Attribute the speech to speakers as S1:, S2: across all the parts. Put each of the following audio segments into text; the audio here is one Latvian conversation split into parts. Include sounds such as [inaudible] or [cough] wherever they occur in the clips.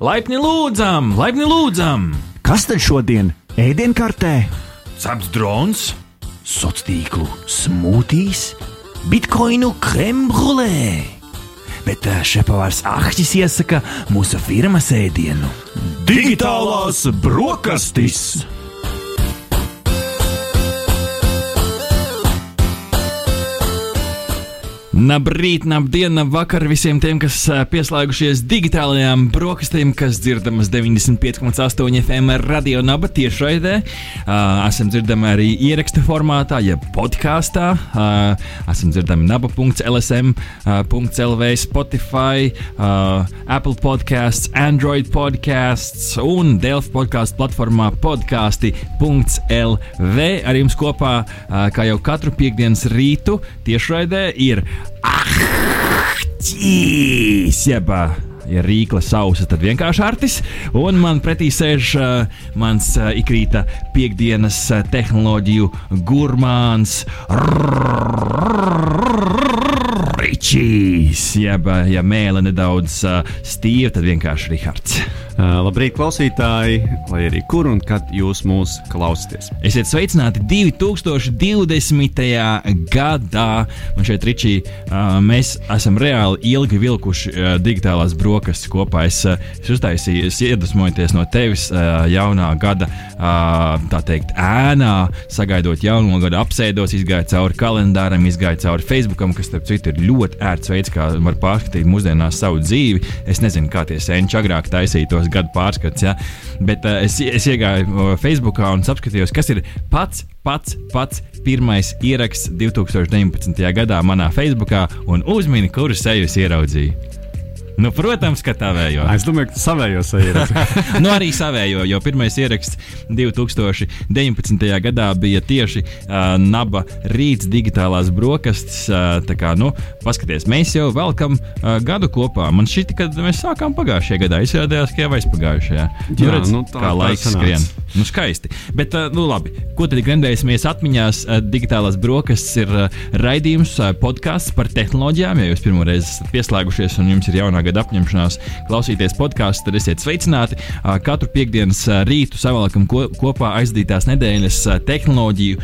S1: Laipni lūdzam, laipni lūdzam!
S2: Kas tad šodien ēdienkartē?
S1: Cepts drons,
S2: Sociālo tīklu smūtīs, bitkoinu krembrulē. Bet ā, šepavārs Ahtis iesaka mūsu firmas ēdienu - digitālās brokastis.
S1: Labrīt, labdien, vakar visiem tiem, kas pieslēgušies digitālajām brokastīm, kas dzirdamas 95,8 FM radio naba tiešraidē. Uh, esam dzirdami arī ieraksta formātā, jeb podkāstā. Uh, esam dzirdami naba.lsm.lv, Spotify, uh, Apple podkāsts, Android podkāsts un Delfa podkāstu platformā podkāsti.lv. Ar jums kopā, uh, kā jau katru piekdienas rītu, tiešraidē ir Ahtīs! Jeb, ā, ja rīkla sausa, tad vienkārši artis. Un man pretī sēž uh, mans uh, ikrīta piekdienas uh, tehnoloģiju gurmāns. Ričijs, jeb, ja mēlē nedaudz uh, stīva, tad vienkārši Rihards.
S3: Labrīt, klausītāji, lai arī kur un kad jūs mūs klausāties.
S1: Esiet sveicināti 2020. gadā. Man šeit, Ričī, mēs esam reāli ilgi vilkuši digitālās brokastis kopā. Es, es uztaisīju, es iedvesmojoties no tevis jaunā gada, tā teikt, ēnā, sagaidot jauno gadu, apsēdos, izgāju cauri kalendāram, izgāju cauri Facebookam, kas, starp citu, ir ļoti ērts veids, kā var pārskatīt mūsdienās savu dzīvi. Es nezinu, kā tie senči agrāk taisīja tos gadu pārskats, ja? bet uh, es, es iegāju Facebookā un apskatījos, kas ir pats, pats, pats pirmais ieraksts 2019. gadā manā Facebookā un uzmini, kuru seju es ieraudzīju. Nu, protams, ka tā vējo.
S3: Es domāju, ka savējos ieraksti. [laughs]
S1: nu, arī savējo, jo pirmais ieraksts 2019. gadā bija tieši uh, Naba rīts digitālās brokastis. Uh, tā kā, nu, paskaties, mēs jau velkam uh, gadu kopā. Man šķiet, ka mēs sākām pagājušajā gadā. Izrādījās, ka jau aizpagājušajā. Nu,
S3: Jā,
S1: redz,
S3: nu, tā-
S1: kā laiks skrien. Nu, skaisti. Bet, uh, nu, labi. Ko tad grendēsimies atmiņās? Uh, digitālās brokastis ir uh, raidījums, uh, podkāsts par tehnoloģijām. Ja jūs pirmo reizi esat pieslēgušies un jums ir jaunā gada apņemšanās klausīties podkāstu, tad esiet sveicināti. Katru piekdienas rītu savalkam ko, kopā aizdītās nedēļas tehnoloģiju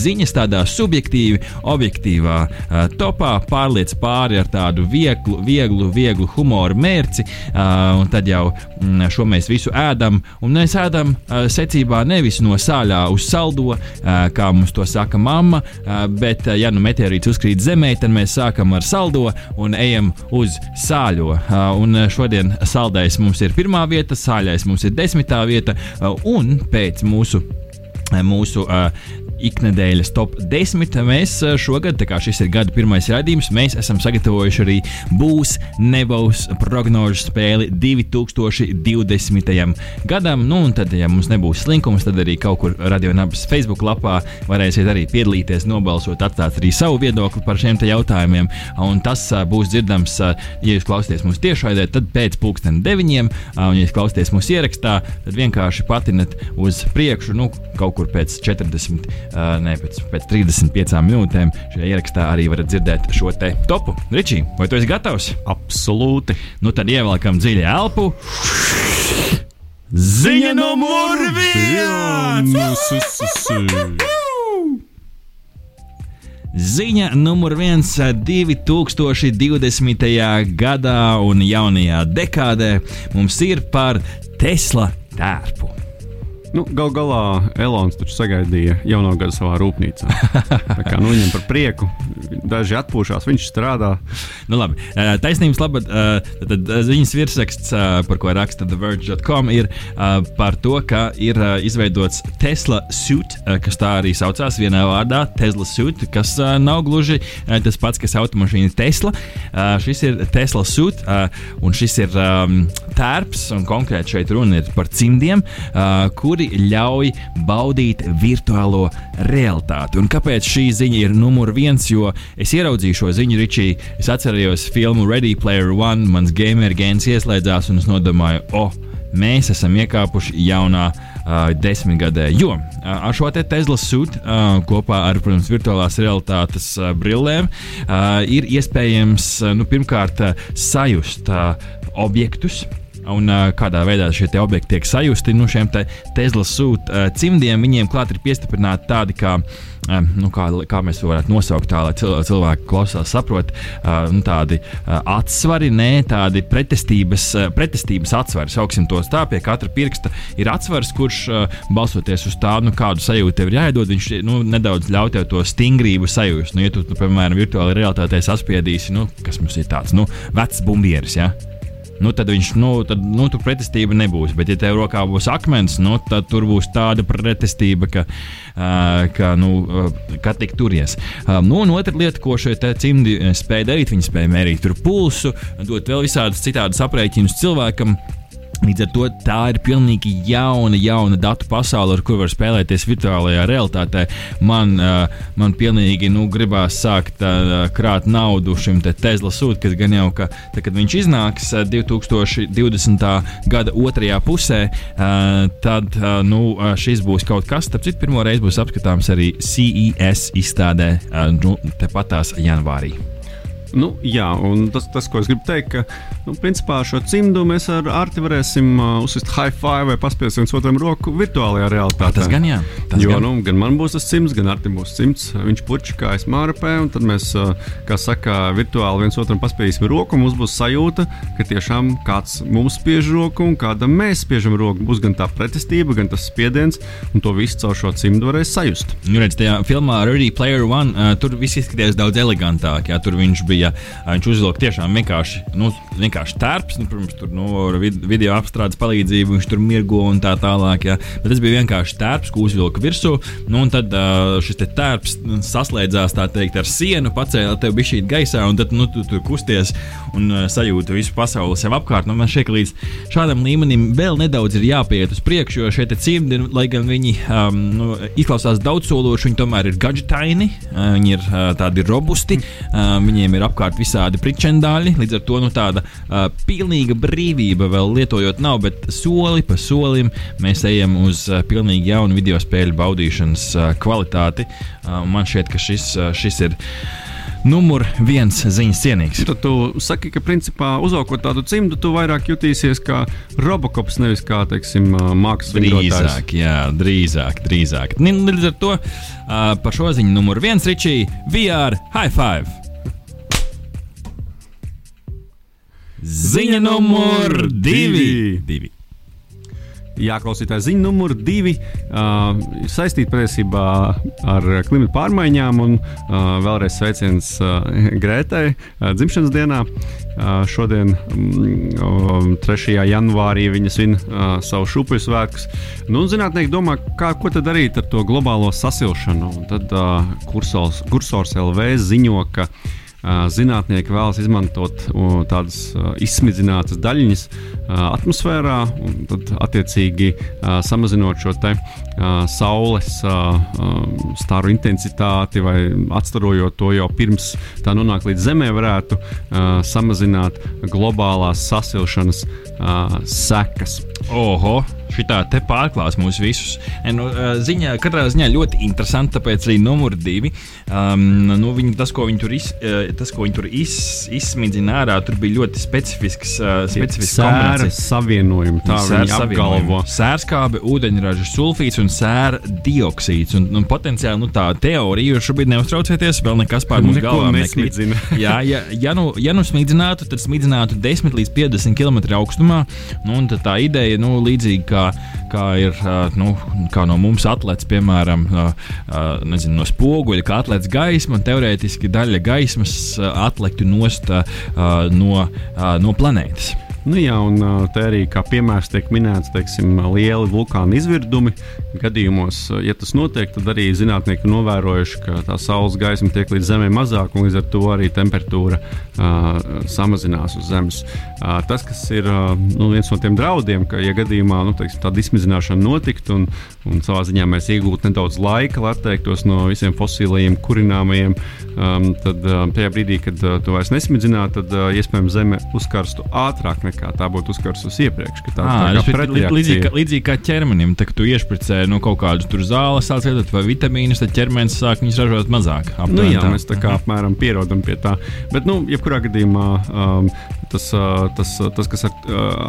S1: ziņas tādā subjektīvi, objektīvā topā, pārliec pāri ar tādu vieglu, vieglu, vieglu humoru mērci. Un tad jau mm, šo mēs visu ēdam. Un mēs ēdam secībā nevis no sāļā uz saldo, kā mums to saka mamma, bet, ja nu meteorīts uzkrīt zemē, tad mēs sākam ar saldo un ejam uz sāļo. Uh, un uh, šodien saldais mums ir pirmā vieta, sāļais mums ir desmitā vieta, uh, un pēc mūsu mūsu uh, iknedēļas top 10. Mēs uh, šogad, tā kā šis ir gada pirmais raidījums, mēs esam sagatavojuši arī būs, nebūs prognožu spēli 2020. gadam. Nu, un tad, ja mums nebūs slinkums, tad arī kaut kur radionabas Facebook lapā varēsiet arī piedalīties, nobalsot, atstāt arī savu viedokli par šiem jautājumiem. Un tas uh, būs dzirdams, uh, ja jūs klausāties mūsu tiešraidē, tad pēc pulksten deviņiem, un ja jūs klausāties mūsu ierakstā, tad vienkārši patinat uz priekšu, nu, kaut kur pēc 40, uh, ne pēc, pēc 35 minūtēm. Šajā ierakstā arī varat dzirdēt šo te topu. Ričī, vai tu esi gatavs?
S3: Absolūti.
S1: Nu tad ievelkam dziļi elpu. Ziņa numur viens! Ziņa numur viens 2020. gadā un jaunajā dekādē mums ir par Tesla tērpu.
S3: Nu, Gal galā Elonas taču sagaidīja jauno gadu savā rūpnīcā. [laughs] Tā kā nu, viņam par prieku, daži atpūšās, viņš strādā.
S1: Nu, labi. Taisnības labad, tad ziņas virsraksts, par ko raksta TheVerge.com, ir par to, ka ir izveidots Tesla suit, kas tā arī saucās vienā vārdā - Tesla suit, kas nav gluži tas pats, kas automašīna Tesla. Šis ir Tesla suit, un šis ir tērps, un konkrēti šeit runa ir par cimdiem, eh, kuri ļauj baudīt virtuālo realitāti. Un kāpēc šī ziņa ir numur viens? Jo es ieraudzīju šo ziņu, Ričī, es atcerējos filmu Ready Player One, mans gamer gēns ieslēdzās, un es nodomāju, oh, mēs esam iekāpuši jaunā uh, desmitgadē. Jo uh, ar šo te Tesla suit uh, kopā ar, protams, virtuālās realitātes uh, brillēm uh, ir iespējams uh, nu, pirmkārt uh, sajust uh, objektus. Un uh, kādā veidā šie objekti tiek sajusti. Nu, šiem te Tesla sūta uh, cimdiem viņiem klāt ir piestiprināti tādi kā. Uh, nu, kā, kā mēs varētu nosaukt, tā lai cilvēki klausās, saprot, uh, nu, tādi uh, atsvari, nē, tādi pretestības, uh, pretestības atsvari. Sauksim tos tā, pie katra pirksta ir atsvars, kurš uh, balstoties uz tā, nu, kādu sajūtu tev ir jāiedod, viņš nu, nedaudz ļauj tev to stingrību sajust. Nu, ja tu, tu piemēram, virtuālajā realitātē saspiedīsi, nu, kas mums ir tāds nu, vecs bumbieris. Ja? Nu, tad viņš, nu, tad, nu, tur pretestība nebūs. Bet, ja tev rokā būs akmens, nu, tad tur būs tāda pretestība, ka, uh, ka, nu, uh, ka tik turies. Uh, nu, un otra lieta, ko šie cimdi spēja darīt, viņi spēja mērīt pulsu, dot vēl visādus citādus aprēķinus cilvēkam. Līdz ar to tā ir pilnīgi jauna, jauna datu pasaule, ar kuru var spēlēties virtuālajā realitātē. Man, uh, man pilnīgi nu, gribās sākt uh, krāt naudu šim te Tesla sūtam, kas gan jau, ka tad, kad viņš iznāks uh, 2020. gada otrajā pusē, tad nu, šis būs kaut kas. Tāpēc pirmo reizi būs apskatāms arī CES izstādē nu, tepatās janvārī.
S3: Nu, jā, un tas, tas, ko es gribu teikt, ka nu, principā šo cimdu mēs ar Arti varēsim uh, uzsist high five vai paspiest viens otram roku virtuālajā realitātē.
S1: Tas gan jā. Tas
S3: jo
S1: gan.
S3: Nu, gan man būs tas cimds, gan Artim būs cimds. Viņš puķis kā es mārapē, un tad mēs, uh, kā saka, virtuāli viens otram paspiesim roku. Mums būs sajūta, ka tiešām kāds mums spiež roku un kādam mēs spiežam roku. Būs gan tā pretestība, gan tas spiediens, un to visu caur šo cimdu varēs sajust.
S1: Nu, redz, tajā filmā Ready Player One uh, tur viss izskatījās daudz elegantāk. Jā, tur viņš bija bija. Viņš uzvilka tiešām vienkārši, nu, vienkārši tērps, nu, protams, tur nu, video apstrādes palīdzību viņš tur mirgo un tā tālāk. Jā. Bet tas bija vienkārši tērps, ko uzvilka virsū. Nu, un tad šis tērps saslēdzās teikt, ar sienu, pacēla tev bija šī gaisā, un tad nu, tu tur kusties un sajūti visu pasauli sev apkārt. Nu, man šķiet, ka līdz šādam līmenim vēl nedaudz ir jāpiet uz priekšu, jo šie cimdi, lai gan viņi um, nu, izklausās daudzsološi, viņi tomēr ir gadžetaini, viņi ir tādi robusti, viņiem ir apkārt visādi pričendāļi. Līdz ar to nu, tāda uh, pilnīga brīvība vēl lietojot nav, bet soli pa solim mēs ejam uz uh, pilnīgi jaunu video spēļu baudīšanas uh, kvalitāti. Uh, man šķiet, ka šis, uh, šis ir numur viens ziņas cienīgs.
S3: Tad tu saki, ka principā uzvalkot tādu cimdu, tu vairāk jutīsies kā robokops, nevis kā, teiksim, mākslas
S1: drīzāk. Jā, drīzāk, drīzāk. Līdz ar to par šo ziņu numur viens Ričija VR High Five! Ziņa numur divi. divi.
S3: Jā, klausītāji, ziņa numur divi uh, saistīta patiesībā ar klimatu pārmaiņām. Un, uh, vēlreiz sveiciens uh, Grētai uh, dzimšanas dienā. Uh, šodien, um, 3. janvārī, viņa svin uh, savu šūpuļu svētkus. Nu, zinātnieki domā, kā, ko tad darīt ar to globālo sasilšanu. Un tad uh, kursors, kursors LV ziņo, ka uh, zinātnieki vēlas izmantot tādas izsmidzinātas daļiņas atmosfērā, un tad attiecīgi samazinot šo te saules staru intensitāti vai atstarojot to jau pirms tā nonāk līdz Zemē, varētu samazināt globālās sasilšanas sekas.
S1: Oho! Šitā te pārklās mūs visus. Nu, ziņā, katrā ziņā ļoti interesanti, tāpēc arī numur divi. Um, nu, viņi, tas, ko viņi tur, iz, tas, ko viņi tur iz, izsmidzina ārā, tur bija ļoti specifisks, uh, specifisks
S3: sēra savienojumi. Tā viņi apgalvo.
S1: Sērskābe, ūdeņraža sulfīts un sēra dioksīds. Un, un potenciāli nu, tā teorija, jo šobrīd neuztraucieties, vēl nekas pār mūsu galvām
S3: nesmidzina. [laughs]
S1: Jā, ja, ja, nu, ja nu smidzinātu, tad smidzinātu 10 līdz 50 km augstumā. Nu, tā ideja nu, līdzīga kā kā, kā ir nu, kā no mums atlēts, piemēram, nezinu, no spoguļa, kā atlēts gaisma, un teorētiski daļa gaismas atlektu nost no, no planētas.
S3: Nu, jā, un te arī kā piemērs tiek minēts, teiksim, lieli vulkāni izvirdumi. Gadījumos, ja tas notiek, tad arī zinātnieki novērojuši, ka tā saules gaisma tiek līdz zemē mazāk, un līdz ar to arī temperatūra uh, samazinās uz Zemes. Uh, tas, kas ir uh, nu, viens no tiem draudiem, ka, ja gadījumā nu, teiksim, tāda izsmidzināšana notiktu, un, un savā ziņā mēs iegūtu nedaudz laika, lai atteiktos no visiem fosilajiem, kurināmajiem, um, tad uh, tajā brīdī, kad uh, to vairs nesmidzinātu, tad uh, iespējams Zeme uzkarstu ātrāk nekā tā būtu uzkarsusi iepriekš. Tā,
S1: à, tā kā līdzīgi, līdzīgi kā ķermenim, tad, tu iešpricē nu, kaut kādu zāles, sāc lietot vai vitamīnus, tad ķermenis sāk viņus ražot mazāk.
S3: Nu, jā, tā. mēs tā kā apmēram pierodam pie tā. Bet, nu, jebkurā gadījumā um, tas, tas, tas, kas ar,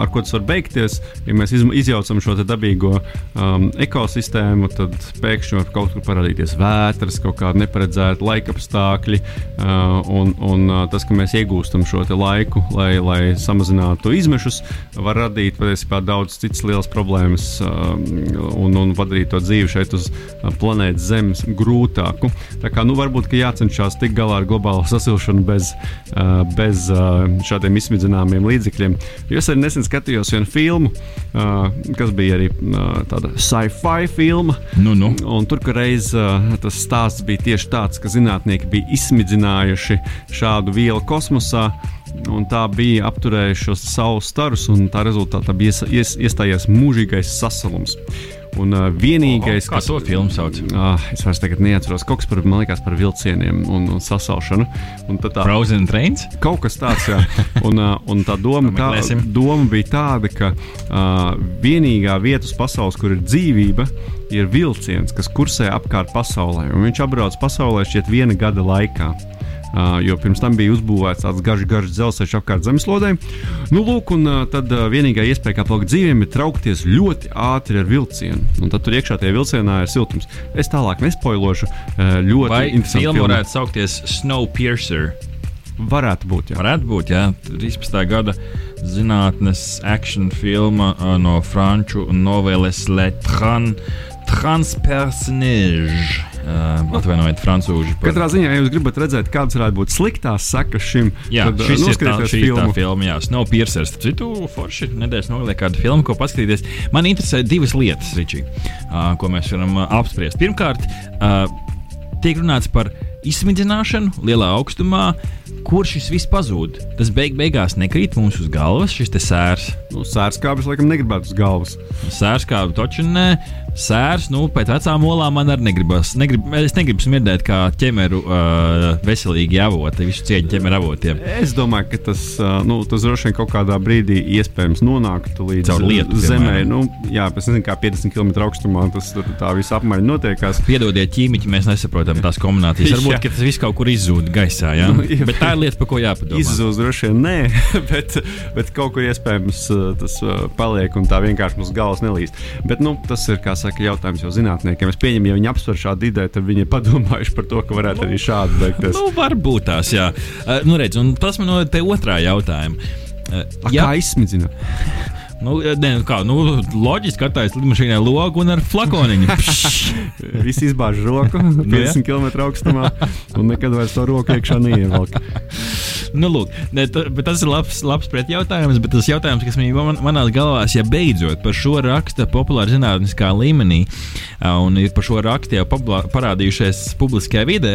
S3: ar ko tas var beigties, ja mēs iz, izjaucam šo dabīgo um, ekosistēmu, tad pēkšņi var kaut kur parādīties vētras, kaut kāda neparedzēta laika apstākļi, uh, un, un tas, ka mēs iegūstam šo laiku, lai, lai samazinātu izmešus, var radīt patiesībā daudz citas lielas problēmas uh, un, un padarīt to dzīvi šeit uz planētas Zemes grūtāku. Tā kā nu, varbūt jācenšas tikt galā ar globālo sasilšanu bez, uh, bez uh, šādiem izsmidzināmiem līdzekļiem. Es arī nesen skatījos vienu filmu, uh, kas bija arī uh, tāda sci-fi filma.
S1: Nu, nu.
S3: Tur reiz uh, tas stāsts bija tieši tāds, ka zinātnieki bija izsmidzinājuši šādu vielu kosmosā. Un tā bija apturējuši šos saules starus, un tā rezultātā bija ies, ies, iestājies mūžīgais sasalums. Un uh, vienīgais,
S1: Oho, kā to filmu sauc?
S3: Uh, es vairs neatceros, kaut kas par, man liekas, par vilcieniem un, un sasalšanu. Un tā,
S1: Frozen Trains?
S3: Kaut kas tāds, jā. Un, uh, un tā doma, [laughs] tā, doma bija tāda, ka uh, vienīgā vieta uz pasaules, kur ir dzīvība, ir vilciens, kas kursē apkārt pasaulē. Un viņš apbrauc pasaulē šķiet viena gada laikā. Jo pirms tam bija uzbūvēts tāds garš, garš dzelzceļš apkārt zemeslodē. Nu, lūk, un tad vienīgā iespēja, kā palikt dzīviem, ir traukties ļoti ātri ar vilcienu. Un tad tur iekšā tajā vilcienā ir siltums. Es tālāk nespoilošu. Ļoti
S1: Vai filma varētu saukties Snowpiercer?
S3: Varētu būt, jā.
S1: Varētu būt, jā. 13. gada zinātnes action filma no franču novēles Le Tran Transpersonage. Uh, atvainojiet, frančūži.
S3: Par... Katrā ziņā, ja jūs gribat redzēt, kādas varētu būt sliktās sekas šim,
S1: jā,
S3: tad
S1: šis ir tā, šī
S3: filmu.
S1: tā filma. Jā, Snow Piercers. Citu forši nedēļas nogalē kādu filmu, ko paskatīties. Man interesē divas lietas, Ričī, uh, ko mēs varam uh, apspriest. Pirmkārt, uh, tiek runāts par izsmidzināšanu lielā augstumā. Kur šis viss pazūd? Tas beig beigās nekrīt mums uz galvas, šis sērs.
S3: Nu, sērskābis laikam negribētu uz galvas.
S1: Sērskābi taču nē. Sērs, nu, pēc vecām olām man arī negribas. Negrib, es negribu smirdēt kā ķemeru uh, veselīgi avoti, visu cieņu ķemeru avotiem.
S3: Es domāju, ka tas, uh, nu, tas droši vien kaut kādā brīdī iespējams nonākt līdz
S1: Caur lietu,
S3: zemē.
S1: piemēram.
S3: Nu, jā, pēc nezinu, kā 50 km augstumā tas tur tā visa apmaiņa notiekās.
S1: Piedodiet, ķīmiķi, mēs nesaprotam tās kombinācijas. [laughs] Varbūt
S3: Jā.
S1: ka tas viss kaut kur izzūd gaisā. Ja?
S3: Nu, jā.
S1: Bet tā ir lieta, par ko jāpadomā.
S3: Izzūst droši vien nē, [laughs] bet, bet kaut kur iespējams uh, tas uh, paliek un tā vienkārši mums galvas nelīst. Bet nu, tas ir kā saka, jautājums jau zinātniekiem. Es pieņemu, ja viņi apsver šādu ideju, tad viņi ir padomājuši par to, ka varētu arī šādi beigties.
S1: Nu, varbūt tās, jā. Uh, nu, redz, un tas man noved pie otrā jautājuma. Uh,
S3: A, Kā izsmidzina? [laughs]
S1: Nu, ne, nu kā, nu, loģiski, ka tā ir lidmašīnā logu un ar flakoniņu. [laughs]
S3: Visi izbāž roku 50 km augstumā un nekad vairs to roku iekšā neievelk.
S1: Nu, lūk, ne, bet tas ir labs, labs pretjautājums. Bet tas jautājums, kas man, manā galvā ir, ja beidzot par šo raksta populāra zinātniskā līmenī, un ir par šo rakstu jau parādījušies publiskajā vidē,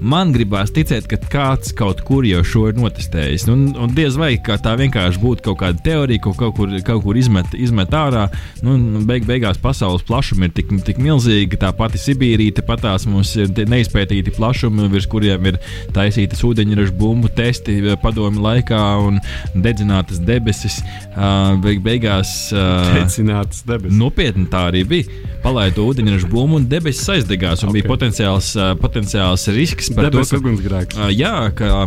S1: man gribās ticēt, ka kāds kaut kur jau šo ir notestējis. Un, un diez vai tā vienkārši būtu kaut kāda teorija, ko kaut kur, kaut kur izmet, izmet ārā. Nu, un beig, beigās pasaules plašums ir tik, tik milzīgi, tā pati Sibīrija, tepat tās mums ir neizpētīti plašumi, virs kuriem ir taisītas ūdeņraža bumbu testi eh, padomu laikā un dedzinātas debesis. Uh, beig, beigās uh,
S3: Teicināts debesis.
S1: Nopietni tā arī bija. Palaida to ūdeņraža bumbu un debesis aizdegās. Un okay.
S3: Ok.
S1: bija potenciāls, uh, potenciāls risks par
S3: Debesu
S1: to, ka,
S3: ugunsgrēks.
S1: jā, ka,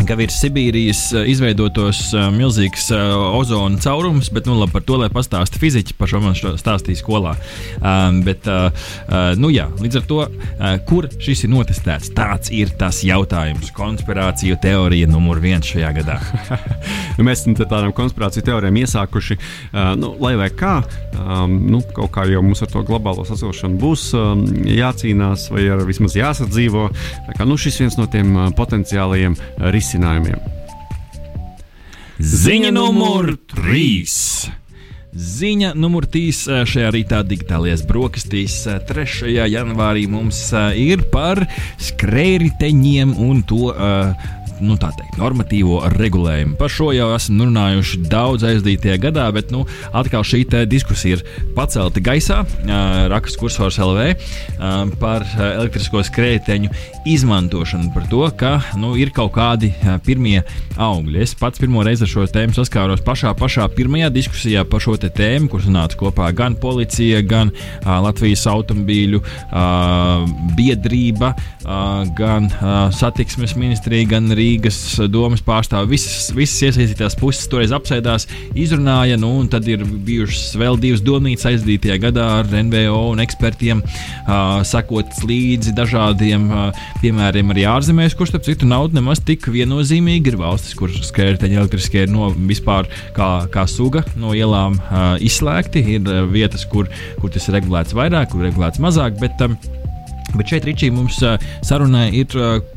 S1: ka virs Sibīrijas uh, izveidotos uh, milzīgs uh, ozona caurums, bet nu, labi, par to lai pastāsta fiziķi. Par šo man šo stāstīja skolā. Um, bet, uh, nu, jā, līdz ar to, uh, kur šis ir notestēts, tāds ir tas jautājums. Konspirāciju teorija numur viens šajā gadā. [laughs]
S3: Nu, mēs te tādām konspirāciju teorijām iesākuši. Uh, nu, lai vai kā, um, nu, kaut kā jau mums ar to globālo sasilšanu būs um, jācīnās, vai vismaz jāsadzīvo. Kā, nu, šis viens no tiem uh, potenciālajiem uh, risinājumiem.
S1: Ziņa numur 3. Ziņa numur 3 šajā rītā digitālajās brokastīs 3. janvārī mums ā, ir par skrējriteņiem un to. ā, Nu, teikt, normatīvo regulējumu. Par šo jau esam runājuši daudz aizdītajā gadā, bet nu, atkal šī diskusija ir pacelta gaisā. Raksts kursors LV par elektrisko skrējēju izmantošanu, par to, ka nu, ir kaut kādi pirmie augļi. Es pats pirmo reizi ar šo tēmu saskāros pašā, pašā pirmajā diskusijā par šo tēmu, kur sanāca kopā gan policija, gan Latvijas automobīļu biedrība, gan satiksmes ministrija, gan Rīgas Rīgas domas pārstāvi, visas, visas iesaistītās puses toreiz apsēdās, izrunāja, nu, un tad ir bijušas vēl divas domnīcas aizdītajā gadā ar NVO un ekspertiem, uh, sakot līdzi dažādiem uh, piemēriem arī ārzemēs, kurš, starp citu, naudu nemaz tik viennozīmīgi ir valstis, kur skrējēji elektriskie ir no vispār kā, kā suga no ielām uh, izslēgti. Ir uh, vietas, kur, kur tas ir regulēts vairāk, kur regulēts mazāk. Bet, um, Bet šeit, Ričī, mums sarunā ir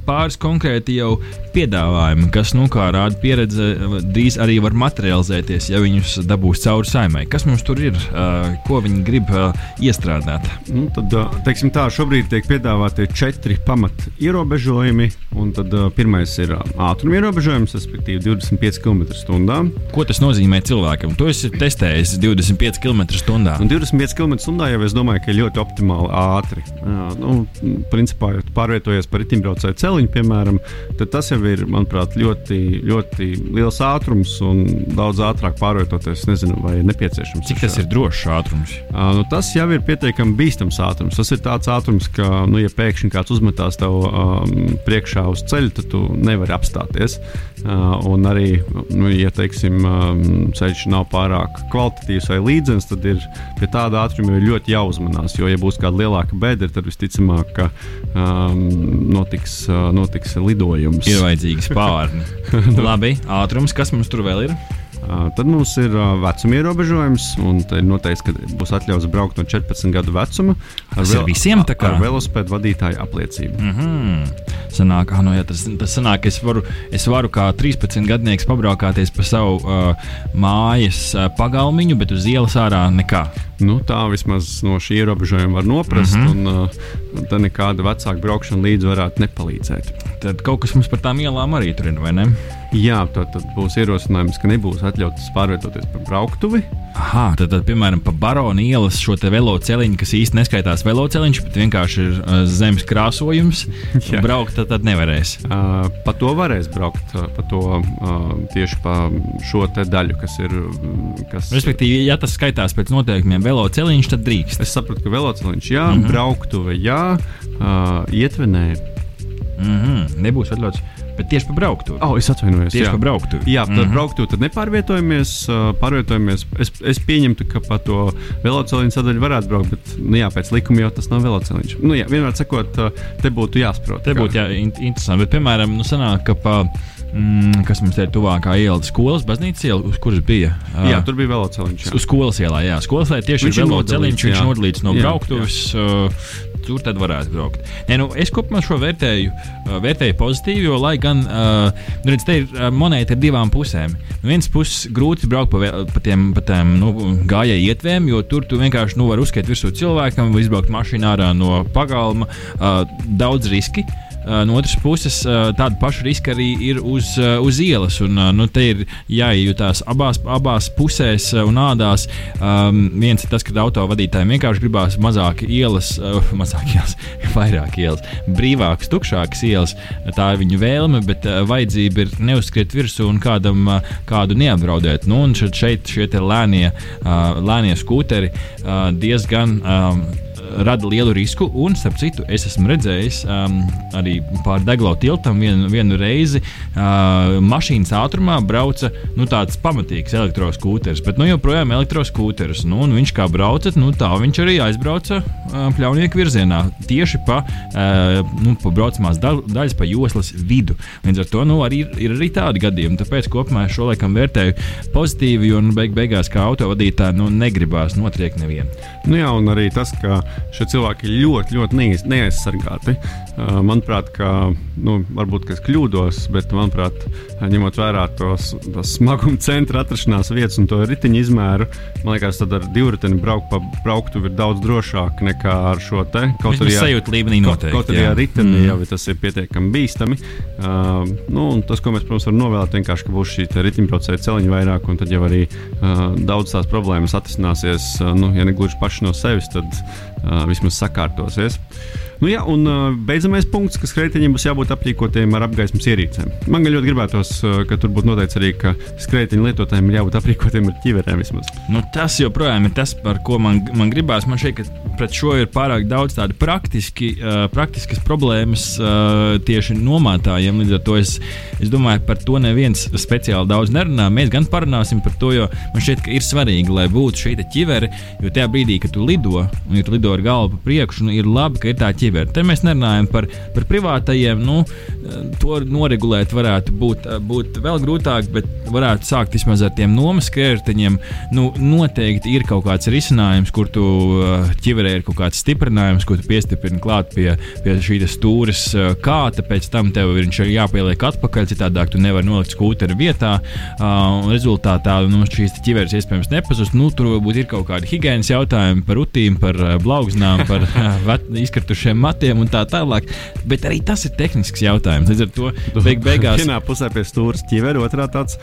S1: pāris konkrēti jau piedāvājumi, kas, nu, kā rāda pieredze, drīz arī var materializēties, ja viņus dabūs cauri saimai. Kas mums tur ir, ko viņi grib iestrādāt?
S3: Nu, tad, teiksim tā, šobrīd tiek piedāvāti četri pamat ierobežojumi, tad pirmais ir ātruma ierobežojums, respektīvi 25 km/h.
S1: Ko tas nozīmē cilvēkam? To es testēju 25 km/h.
S3: Un 25 km/h jau es domāju, ka ļoti optimāli ātri. Jā, nu, principā, ja pārvietojies par riteņbraucēju celiņu, piemēram, tad tas jau ir, manuprāt, ļoti, ļoti liels ātrums un daudz ātrāk pārvietoties. Nezinu, vai ir nepieciešams.
S1: Cik tas ir drošs ātrums?
S3: Uh, nu, tas jau ir pietiekami bīstams ātrums. Tas ir tāds ātrums, ka, nu, ja pēkšņi kāds uzmetās tev um, priekšā uz ceļa, tad tu nevari apstāties. Uh, un arī, nu, ja teiksim, um, ceļš nav pārāk kvalitatīvs vai līdzens, tad ir pie tāda ātruma ļoti jāuzmanās. Jo, ja būs kāda lielāka bedra, tad visticamāk, ka um, notiks, uh, notiks lidojums.
S1: Ir vajadzīgi spārni. [laughs] Labi, ātrums, kas mums tur vēl ir?
S3: Uh, tad mums ir uh, vecuma ierobežojums, un ir noteikts, ka būs atļauts braukt no 14 gadu vecuma
S1: ar, vēl,
S3: visiem, ar velosipēdu vadītāju apliecību.
S1: Mm -hmm. Sanāk, ah, nu, ja tas, tas sanāk, ka es varu, es varu kā 13 gadnieks pabraukāties pa savu uh, mājas uh, pagalmiņu, bet uz ielas ārā nekā.
S3: Nu, tā vismaz no šī ierobežojuma var noprast, mm -hmm. un uh, tā nekāda vecāka braukšana līdzi varētu nepalīdzēt.
S1: Tad kaut kas mums par tām ielām arī tur ir, vai ne?
S3: Jā, tad, tad būs ierosinājums, ka nebūs atļauts pārvietoties pa brauktuvi.
S1: Aha, tad, tad piemēram, pa baronu ielas šo te veloceliņu, kas īsti neskaitās veloceliņš, bet vienkārši ir uh, zemes krāsojums, [laughs] braukt tad, tad nevarēs.
S3: Uh, pa to varēs braukt, uh, pa to uh, tieši pa šo daļu, kas ir. Kas...
S1: Respektīvi, ja tas skaitās pēc noteikumiem veloceliņš, tad drīkst.
S3: Es sapratu, ka veloceliņš jā, mm -hmm. brauktuve jā, uh, ietvenē.
S1: Mm -hmm. Nebūs atļauts. Bet tieši par brauktuvi.
S3: Oh, es atvainojos.
S1: Tieši par brauktuvi.
S3: Jā, tad mm -hmm. brauktuvi tad nepārvietojamies. pārvietojamies. Es, es pieņemtu, ka pa to velosipēdu sadaļu varētu braukt, bet nu, jā, pēc likuma jau tas nav velosipēds. Nu, jā, vienmēr sakot, te būtu jāsaprot.
S1: Te būtu jā, interesanti. Bet, piemēram, nu, sanāk, ka pa Mm, kas mums ir tuvākā iela, skolas baznīcas iela, uz kuras bija?
S3: Uh, jā, tur bija velosipēds.
S1: Uz skolas ielā, jā, skolas ielā tieši viņš ir velosipēds, viņš ir nodalīts no brauktuves. Uh, tur tad varētu braukt. Nē, nu, es kopumā šo vērtēju, vērtēju pozitīvi, jo, lai gan uh, nu, redz, te ir monēta ar divām pusēm. No vienas puses, grūti braukt pa, pa tiem, pa tiem nu, gājēju ietvēm, jo tur tu vienkārši nu, vari uzskatīt virsū cilvēkam, izbraukt mašīnā ārā no pagalma. Uh, daudz riski. Uh, no otras puses, tāda paša riska arī ir uz, uz ielas. Un, nu, te ir jāiejutās abās, abās pusēs un ādās. Um, viens ir tas, ka autovadītājiem vienkārši gribās mazāk ielas, uh, [laughs] mazāk ielas, [laughs] vairāk ielas, brīvākas, tukšākas ielas. Tā ir viņu vēlme, bet uh, vajadzība ir neuzskriet virsū un kādam, uh, kādu neapdraudēt. Nu, un šeit šie lēnie, uh, lēnie skūteri uh, diezgan. Um, rada lielu risku. Un, starp citu, es esmu redzējis um, arī pāri Deglau tiltam vienu, vienu reizi uh, mašīnas ātrumā brauca nu, tāds pamatīgs elektroskūteris, bet nu, joprojām elektroskūteris. Nu, viņš kā brauca, nu, tā viņš arī aizbrauca uh, pļaunieku virzienā tieši pa, uh, nu, pa braucamās da daļas, pa joslas vidu. Līdz ar to nu, arī, ir arī tādi gadījumi. Tāpēc kopumā es šo laikam vērtēju pozitīvi, un beig beigās kā autovadītāji nu, negribās notriekt nevienu.
S3: Nu jā, un arī tas, ka šie cilvēki ir ļoti, ļoti neaizsargāti. Uh, manuprāt, ka, nu, varbūt es kļūdos, bet, manuprāt, ņemot vērā tos, tos smaguma centra atrašanās vietas un to riteņu izmēru, man liekas, tad ar divriteni braukt pa brauktu ir daudz drošāk nekā ar šo te.
S1: Kaut arī sajūta līmenī noteikti.
S3: Kaut, kaut arī ar riteni mm. jau tas ir pietiekami bīstami. Uh, nu, tas, ko mēs, protams, varam novēlēt, vienkārši, ka būs šī riteņbraucēja celiņa vairāk, un tad jau arī uh, daudz tās problēmas atrisināsies, uh, nu, ja ne gluži paši no sevis, tad vismaz sakārtosies. Nu, jā, un beidzamais punkts, ka skrejteņiem būs jābūt aprīkotiem ar apgaismas ierīcēm. Man ļoti gribētos, ka tur būtu noteikts arī, ka skrejteņu lietotājiem ir jābūt aprīkotiem ar ķiverēm vismaz.
S1: Nu, tas joprojām ir tas, par ko man, man gribās. Man ka pret šo ir pārāk daudz tādu praktiski, uh, praktiskas problēmas uh, tieši nomātājiem. Līdz ar to es, es domāju, par to neviens speciāli daudz nerunā. Mēs gan parunāsim par to, jo man šķiet, ka ir svarīgi, lai būtu šī ķivere, jo tajā brīdī, kad tu lido, un ja tu lido ar galvu priekšu, nu, ir labi, ka ir tā ķivere. Te mēs nerunājam par, par privātajiem, nu, to noregulēt varētu būt, būt vēl grūtāk, bet varētu sākt vismaz ar tiem nomas krētiņiem. Nu, noteikti ir kaut kāds risinājums, kur tu ķiverē ir kaut kāds stiprinājums, ko tu piestiprini klāt pie, pie šīs stūres kāta, pēc tam tev viņš ir jāpieliek atpakaļ, citādāk tu nevari nolikt skūteri vietā. Uh, rezultātā nu, šīs ķiveres iespējams nepazust. Nu, tur varbūt ir kaut kādi higiēnas jautājumi par rutīm, par blaugznām, par izkritušiem matiem un tā tālāk. Bet arī tas ir tehnisks jautājums. Līdz ar to beig beigās.
S3: Vienā pusē pie stūra ķivera, otrā tāds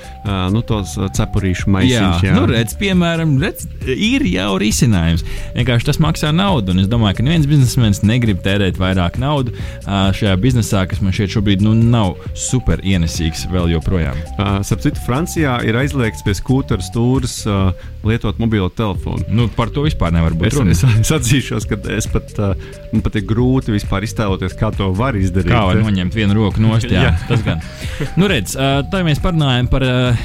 S3: nu, cepurīšu maisiņš.
S1: Jā, jā. Nu, redz, piemēram, redz, ir jau risinājums. Vienkārši tas maksā naudu, un es domāju, ka neviens biznesmenis negrib tērēt vairāk naudas uh, šajā biznesā, kas man šeit šobrīd nu, nav super ienesīgs vēl joprojām.
S3: Starp citu, Francijā ir aizliegts pie skūtera stūres uh, lietot mobilo telefonu.
S1: Nu, par to vispār nevar būt.
S3: Es, es, es atzīšos, ka es pat, uh, man pat ir grūti vispār iztēloties, kā to var izdarīt.
S1: Kā var noņemt vienu roku no stūra? [laughs] jā, tas gan. nu, redz, uh, tā mēs parunājam par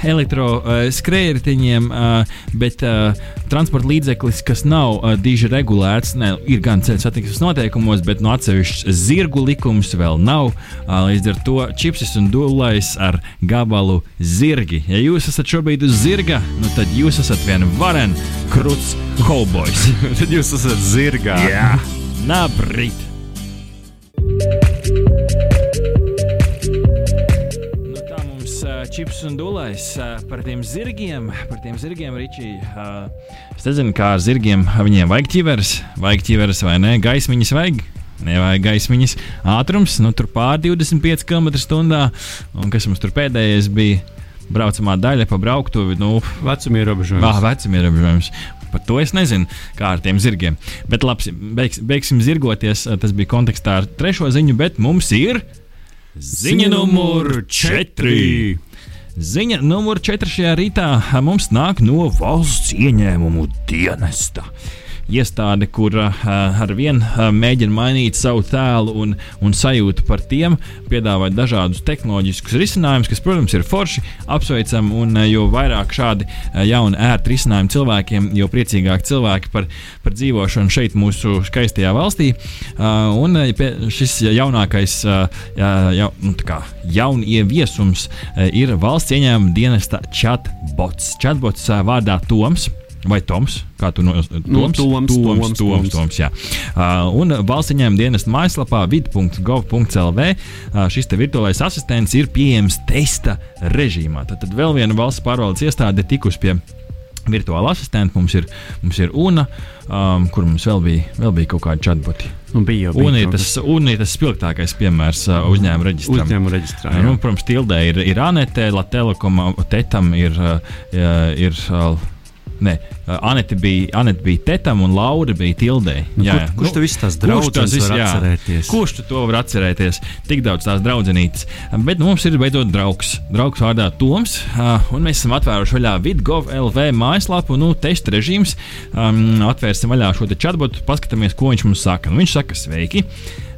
S1: elektroskrējējiņiem, uh, bet transporta līdzeklis, kas nav diži regulēts, ne, ir gan ceļu satiksmes noteikumos, bet no atsevišķas zirgu likums vēl nav. Līdz ar to čipsis un dūlais ar gabalu zirgi. Ja jūs esat šobrīd uz zirga, nu tad jūs esat vien varen krūts cowboys. [laughs]
S3: tad jūs esat zirgā.
S1: Jā, nabrīt! Nu, tā mums čips un dūlais par tiem zirgiem, par tiem zirgiem, Ričī. Uh, es nezinu, kā ar zirgiem viņiem vajag ķiveres, vajag ķiveres vai nē, gaismiņas vajag. Nevajag gaismiņas ātrums, nu tur pār 25 km/h. Un kas mums tur pēdējais bija? braucamā daļa pa brauktuvi. Nu,
S3: vecuma ierobežojums.
S1: Ah, vecuma ierobežojums. Par to es nezinu, kā ar tiem zirgiem. Bet labi, beigs, beigsim zirgoties. Tas bija kontekstā ar trešo ziņu, bet mums ir ziņa numur 4. Ziņa numur 4 šajā rītā mums nāk no valsts ieņēmumu dienesta iestāde, kur uh, ar vienu uh, mēģina mainīt savu tēlu un, un sajūtu par tiem, piedāvāt dažādus tehnoloģiskus risinājumus, kas, protams, ir forši, apsveicami. Un uh, jo vairāk šādi jauni, ērti risinājumi cilvēkiem, jo priecīgāk cilvēki par, par dzīvošanu šeit, mūsu skaistajā valstī. Un šis jaunākais, ja, nu, jaunieviesums uh, ir valsts ieņēmuma dienesta chatbots. Chatbots vārdā Toms. Vai Toms? Kā tu no
S3: nu, Toms? Toms,
S1: Toms, Toms, Toms, Toms jā. uh, un valsts ieņēmuma dienesta mājaslapā vid.gov.lv uh, šis virtuālais asistents ir pieejams testa režīmā. Tad, tad vēl viena valsts pārvaldes iestāde tikusi pie virtuāla asistenta. Mums ir, mums ir UNA, um, kur mums vēl bija, vēl bija kaut kādi chatboti.
S3: Un bija jau
S1: un ir tas, un ir tas spilgtākais piemērs uh, uzņēmuma reģistrā.
S3: Uzņēmuma reģistrā
S1: nu, protams, Tildē ir, ir Anete, Latvijas Telekom, ir, uh, ir uh, Nē, Anita bija, Anita bija tetam un Laura bija tildē.
S3: Nu, jā, kur, kurš nu, viss tās draudzes var jā, atcerēties?
S1: Kurš to var atcerēties? Tik daudz tās draudzenītes. Bet nu, mums ir beidzot draugs. Draugs vārdā Toms. Un mēs esam atvēruši vaļā vidgov LV mājaslapu, nu, testa režīms. Um, atvērsim vaļā šo chatbotu, paskatāmies, ko viņš mums saka. Nu, viņš saka, sveiki!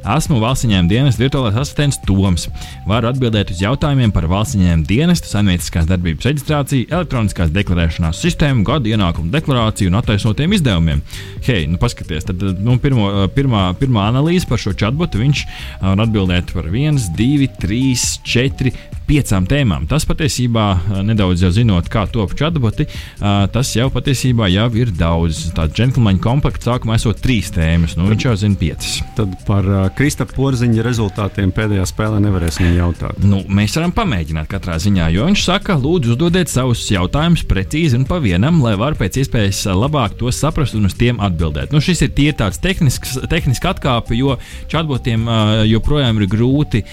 S1: Esmu valstsņēmuma dienas virtuālais asistents Toms. Varu atbildēt uz jautājumiem par valstsņēmuma dienestu, saimnieciskās darbības reģistrāciju, elektroniskās deklarēšanās sistēmu, gada ienākumu deklarāciju un attaisnotiem izdevumiem. Hei, nu paskatieties, tad nu, pirmo, pirmā, pirmā analīze par šo chatbotu viņš var atbildēt par 1, 2, 3, 4, piecām tēmām. Tas patiesībā, nedaudz jau zinot, kā top chatboti, tas jau patiesībā jau ir daudz. Tāds džentlmeņa komplekts sākumā esot trīs tēmas, nu viņš jau zina piecas.
S3: Tad par Kristapa porziņa rezultātiem pēdējā spēlē nevarēsim jautāt.
S1: Nu, mēs varam pamēģināt katrā ziņā, jo viņš saka, lūdzu, uzdodiet savus jautājumus precīzi un pa vienam, lai var pēc iespējas labāk tos saprast un uz tiem atbildēt. Nu, šis ir tie tāds tehnisks, tehnisks atkāpe, jo chatbotiem joprojām ir grūti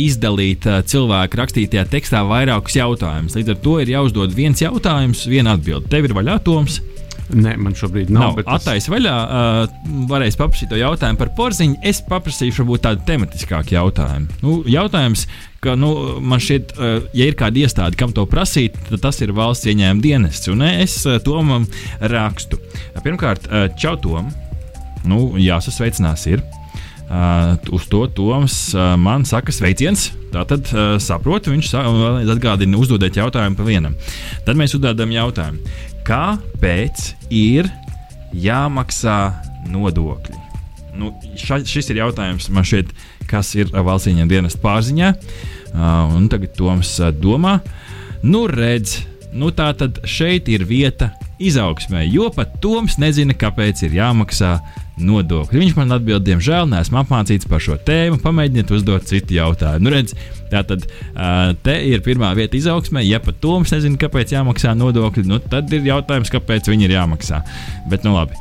S1: izdalīt cilvēku rakstīt rakstītajā tekstā vairākus jautājumus. Līdz ar to ir jāuzdod viens jautājums, viena atbilde. Tev ir vaļā, Toms.
S3: Nē, man šobrīd nav.
S1: Nav
S3: bet es-
S1: vaļā. Uh, varēs paprasīt to jautājumu par porziņu. Es paprasīšu varbūt tādu tematiskāku jautājumu. Nu, jautājums, ka nu, man šķiet, uh, ja ir kāda iestāde, kam to prasīt, tad tas ir valsts ieņēmuma dienests. Un es uh, Tomam rakstu. Pirmkārt, uh, čau Tom. Nu, jāsasveicinās ir. Uh, uz to Toms uh, man saka sveiciens. Tātad uh, saprotu, viņš atgādina, uzdodiet jautājumu pa vienam. Tad mēs uzdodam jautājumu, kāpēc ir jāmaksā nodokļi? Nu, ša, šis ir jautājums man šeit, kas ir valsts ieņēmuma dienas pārziņā. Uh, tagad Toms uh, domā, nu redz, nu tā tad šeit ir vieta izaugsmē, jo pat Toms nezina, kāpēc ir jāmaksā nodokļi. Viņš man atbild, diemžēl, neesmu apmācīts par šo tēmu. Pamēģiniet uzdot citu jautājumu. Nu, redz, tā tad te ir pirmā vieta izaugsmē. Ja pat Toms nezina, kāpēc jāmaksā nodokļi, nu, tad ir jautājums, kāpēc viņi ir jāmaksā. Bet, nu, labi.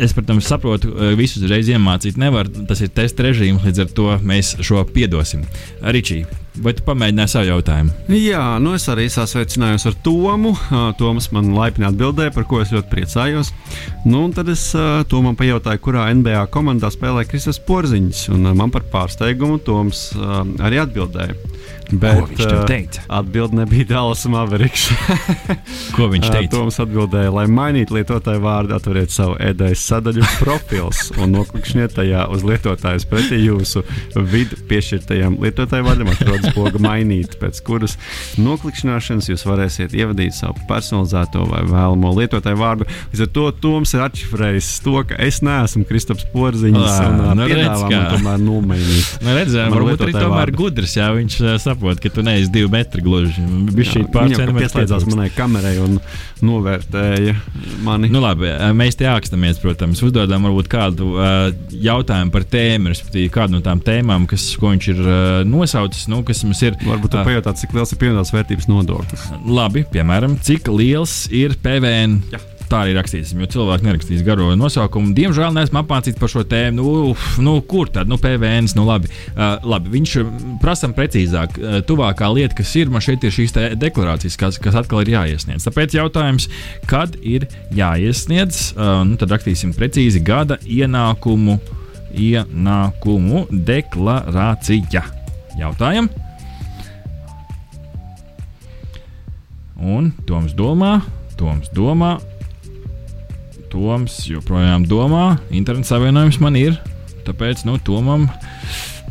S1: Es, protams, saprotu, visus uzreiz iemācīt nevar. Tas ir testa režīms, līdz ar to mēs šo piedosim. Ričī, vai tu pamēģināji savu jautājumu?
S3: Jā, nu es arī sasveicinājos ar Tomu. Toms man laipni atbildēja, par ko es ļoti priecājos. Nu, tad es Tomam pajautāju, kurā NBA komandā spēlē Kristus Porziņš. Un man par pārsteigumu Toms arī atbildēja. Bet,
S2: viņš tev teica?
S3: Atbilde nebija Dallas Mavericks. [laughs]
S1: Ko viņš teica?
S3: Toms atbildēja, lai mainītu lietotāju vārdu, atveriet savu ēdājas sadaļu profils un noklikšķiniet tajā uz lietotājs pretī jūsu vidu piešķirtajam lietotāju vārdam atrodas poga mainīt, pēc kuras noklikšķināšanas jūs varēsiet ievadīt savu personalizēto vai vēlamo lietotāju vārdu. Līdz ar to Toms ir atšifrējis to, ka es neesmu Kristaps Porziņš
S1: nu redz kā.
S3: tomēr nomainīt. [laughs]
S1: Nu, redzējām,
S3: Man
S1: varbūt arī tomēr
S3: vārdu.
S1: gudrs. Jā, viņš saprot, ka tu neesi divi metri gluži. Viņš šī centimetrus
S3: pieslēdzās manai kamerai un novērtēja mani.
S1: Nu, labi, mēs te ākstamies, protams, uzdodam varbūt kādu uh, jautājumu par tēmu, respektīvi kādu no tām tēmām, kas, ko viņš ir uh, nosaucis, nu, kas mums ir.
S3: Varbūt
S1: ā,
S3: pajautāt, cik liels ir pievienotās vērtības nodoklis.
S1: Labi, piemēram, cik liels ir PVN.
S3: Jā.
S1: Tā arī rakstīsim, jo cilvēki nerakstīs garo nosaukumu. Diemžēl neesmu apmācīts par šo tēmu. Nu, uf, nu, kur tad? Nu, PVN. Nu, labi. Uh, labi, viņš prasa precīzāk. Uh, tuvākā lieta, kas ir, man šeit ir šīs deklarācijas, kas, kas atkal ir jāiesniedz. Tāpēc jautājums, kad ir jāiesniedz, uh, nu, tad rakstīsim precīzi gada ienākumu, ienākumu deklarācija. Jautājam? Un Toms domā, Toms domā, Toms joprojām domā, interneta savienojums man ir. Tāpēc nu, Tomam,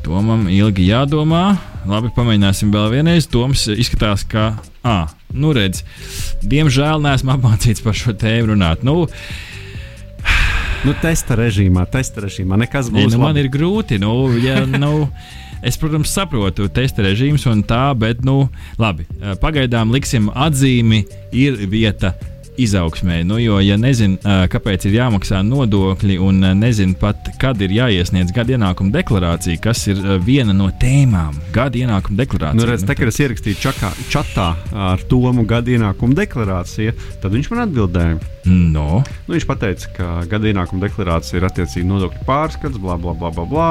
S1: Tomam ilgi jādomā. Labi, pamēģināsim vēl vienreiz. Toms izskatās, ka, ah, nu redz, diemžēl neesmu apmācīts par šo tēmu runāt. Nu,
S3: Nu, testa režīmā, testa režīmā. Nekas būs.
S1: nu, man
S3: labi.
S1: ir grūti. Nu, ja, nu, [laughs] es, protams, saprotu testa režīmus un tā, bet, nu, labi, pagaidām liksim atzīmi, ir vieta. Izaugsmē, nu, jo, ja nezinu, kāpēc ir jāmaksā nodokļi, un nezinu pat, kad ir jāiesniedz gada ienākuma deklarācija, kas ir viena no tēmām - gada ienākuma deklarācija.
S3: Nu, redz, te, kad es ierakstīju čakā, čatā ar Tomu gada ienākumu deklarāciju, tad viņš man atbildēja.
S1: No,
S3: Nu, viņš teica, ka gada ienākuma deklarācija ir attiecīgi nodokļu pārskats, bla, bla, bla, bla, bla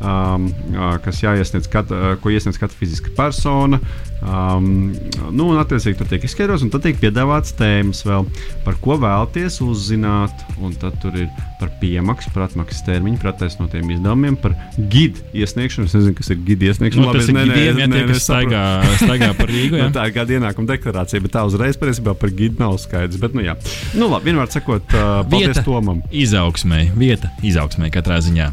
S3: um, uh, kas jāiesniedz, kat, uh, ko iesniedz katra fiziska persona. Um, nu, un, attiecīgi, tur tiek izskaidrots, un tad tiek piedāvāts tēmas vēl, par ko vēlaties uzzināt. Un tad tur ir par piemaksu, par atmaksas termiņu, par attaisnotiem izdevumiem, par gidu iesniegšanu. Es nezinu, kas ir gidu iesniegšana.
S1: nu, tas ir gidiem, ja tie, kas staigā, staigā par Rīgu. [laughs]
S3: Nu,
S1: Ja?
S3: tā ir gada ienākuma deklarācija, bet tā uzreiz patiesībā par gidu nav skaidrs. Bet, nu, jā. nu, labi, vienmēr sakot, uh, paldies
S1: Vieta.
S3: Tomam.
S1: Izaugsmē, vieta izaugsmē katrā ziņā.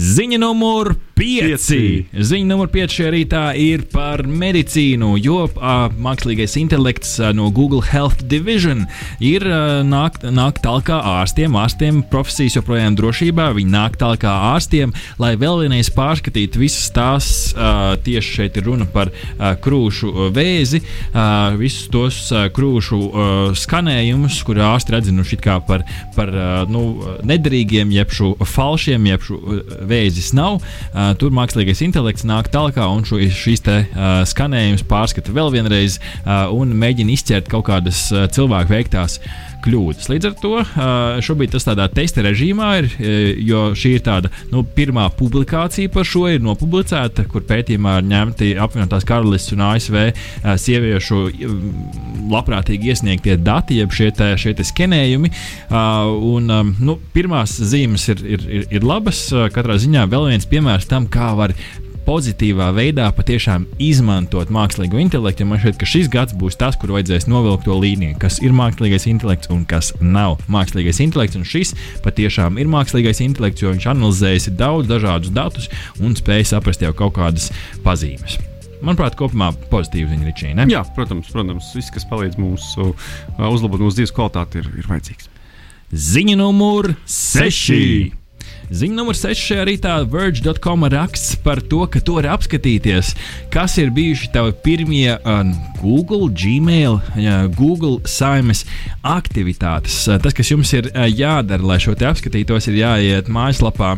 S1: Ziņa numur 5.
S3: Pieci.
S1: Ziņa numur 5 šajā rītā ir par medicīnu, jo uh, mākslīgais intelekts uh, no Google Health Division ir uh, nāk, nāk tālāk ārstiem. Ārstiem profesijas joprojām drošībā. Viņi nāk tālāk ārstiem, lai vēl vienreiz pārskatītu visas tās. Uh, tieši šeit ir runa par uh, krūšu vēzi, uh, visus tos uh, krūšu uh, skanējumus, kur ārsti redzinuši kā par, par uh, nu, nederīgiem, jeb šo falšiem, jeb šo vēzis nav. Uh, tur mākslīgais intelekts nāk tālāk un šo, šīs te, uh, skanējumus pārskata vēl vienreiz uh, un mēģina izķert kaut kādas uh, cilvēku veiktās kļūdas. Līdz ar to šobrīd tas tādā testa režīmā ir, jo šī ir tāda nu, pirmā publikācija par šo ir nopublicēta, kur pētījumā ir ņemti apvienotās karalistes un ASV sieviešu labprātīgi iesniegtie dati, jeb šie, te, šie te skenējumi. Un, nu, pirmās zīmes ir, ir, ir, ir labas. Katrā ziņā vēl viens piemērs tam, kā var pozitīvā veidā patiešām izmantot mākslīgo intelektu. Man šķiet, ka šis gads būs tas, kur vajadzēs novilkt to līniju, kas ir mākslīgais intelekts un kas nav mākslīgais intelekts. Un šis patiešām ir mākslīgais intelekts, jo viņš analizējis daudz dažādus datus un spēj saprast jau kaut kādas pazīmes. Manuprāt, kopumā pozitīva ziņa Ričīna.
S3: Jā, protams, protams, viss, kas palīdz mums uh, uzlabot mūsu dzīves kvalitāti, ir, ir vajadzīgs.
S1: Ziņa numur 6. Ziņa numur 6 šajā rītā Verge.com raksts par to, ka tu vari apskatīties, kas ir bijuši tavi pirmie uh, Google, Gmail, uh, Google saimes aktivitātes. Uh, tas, kas jums ir uh, jādara, lai šo te apskatītos, ir jāiet mājaslapā.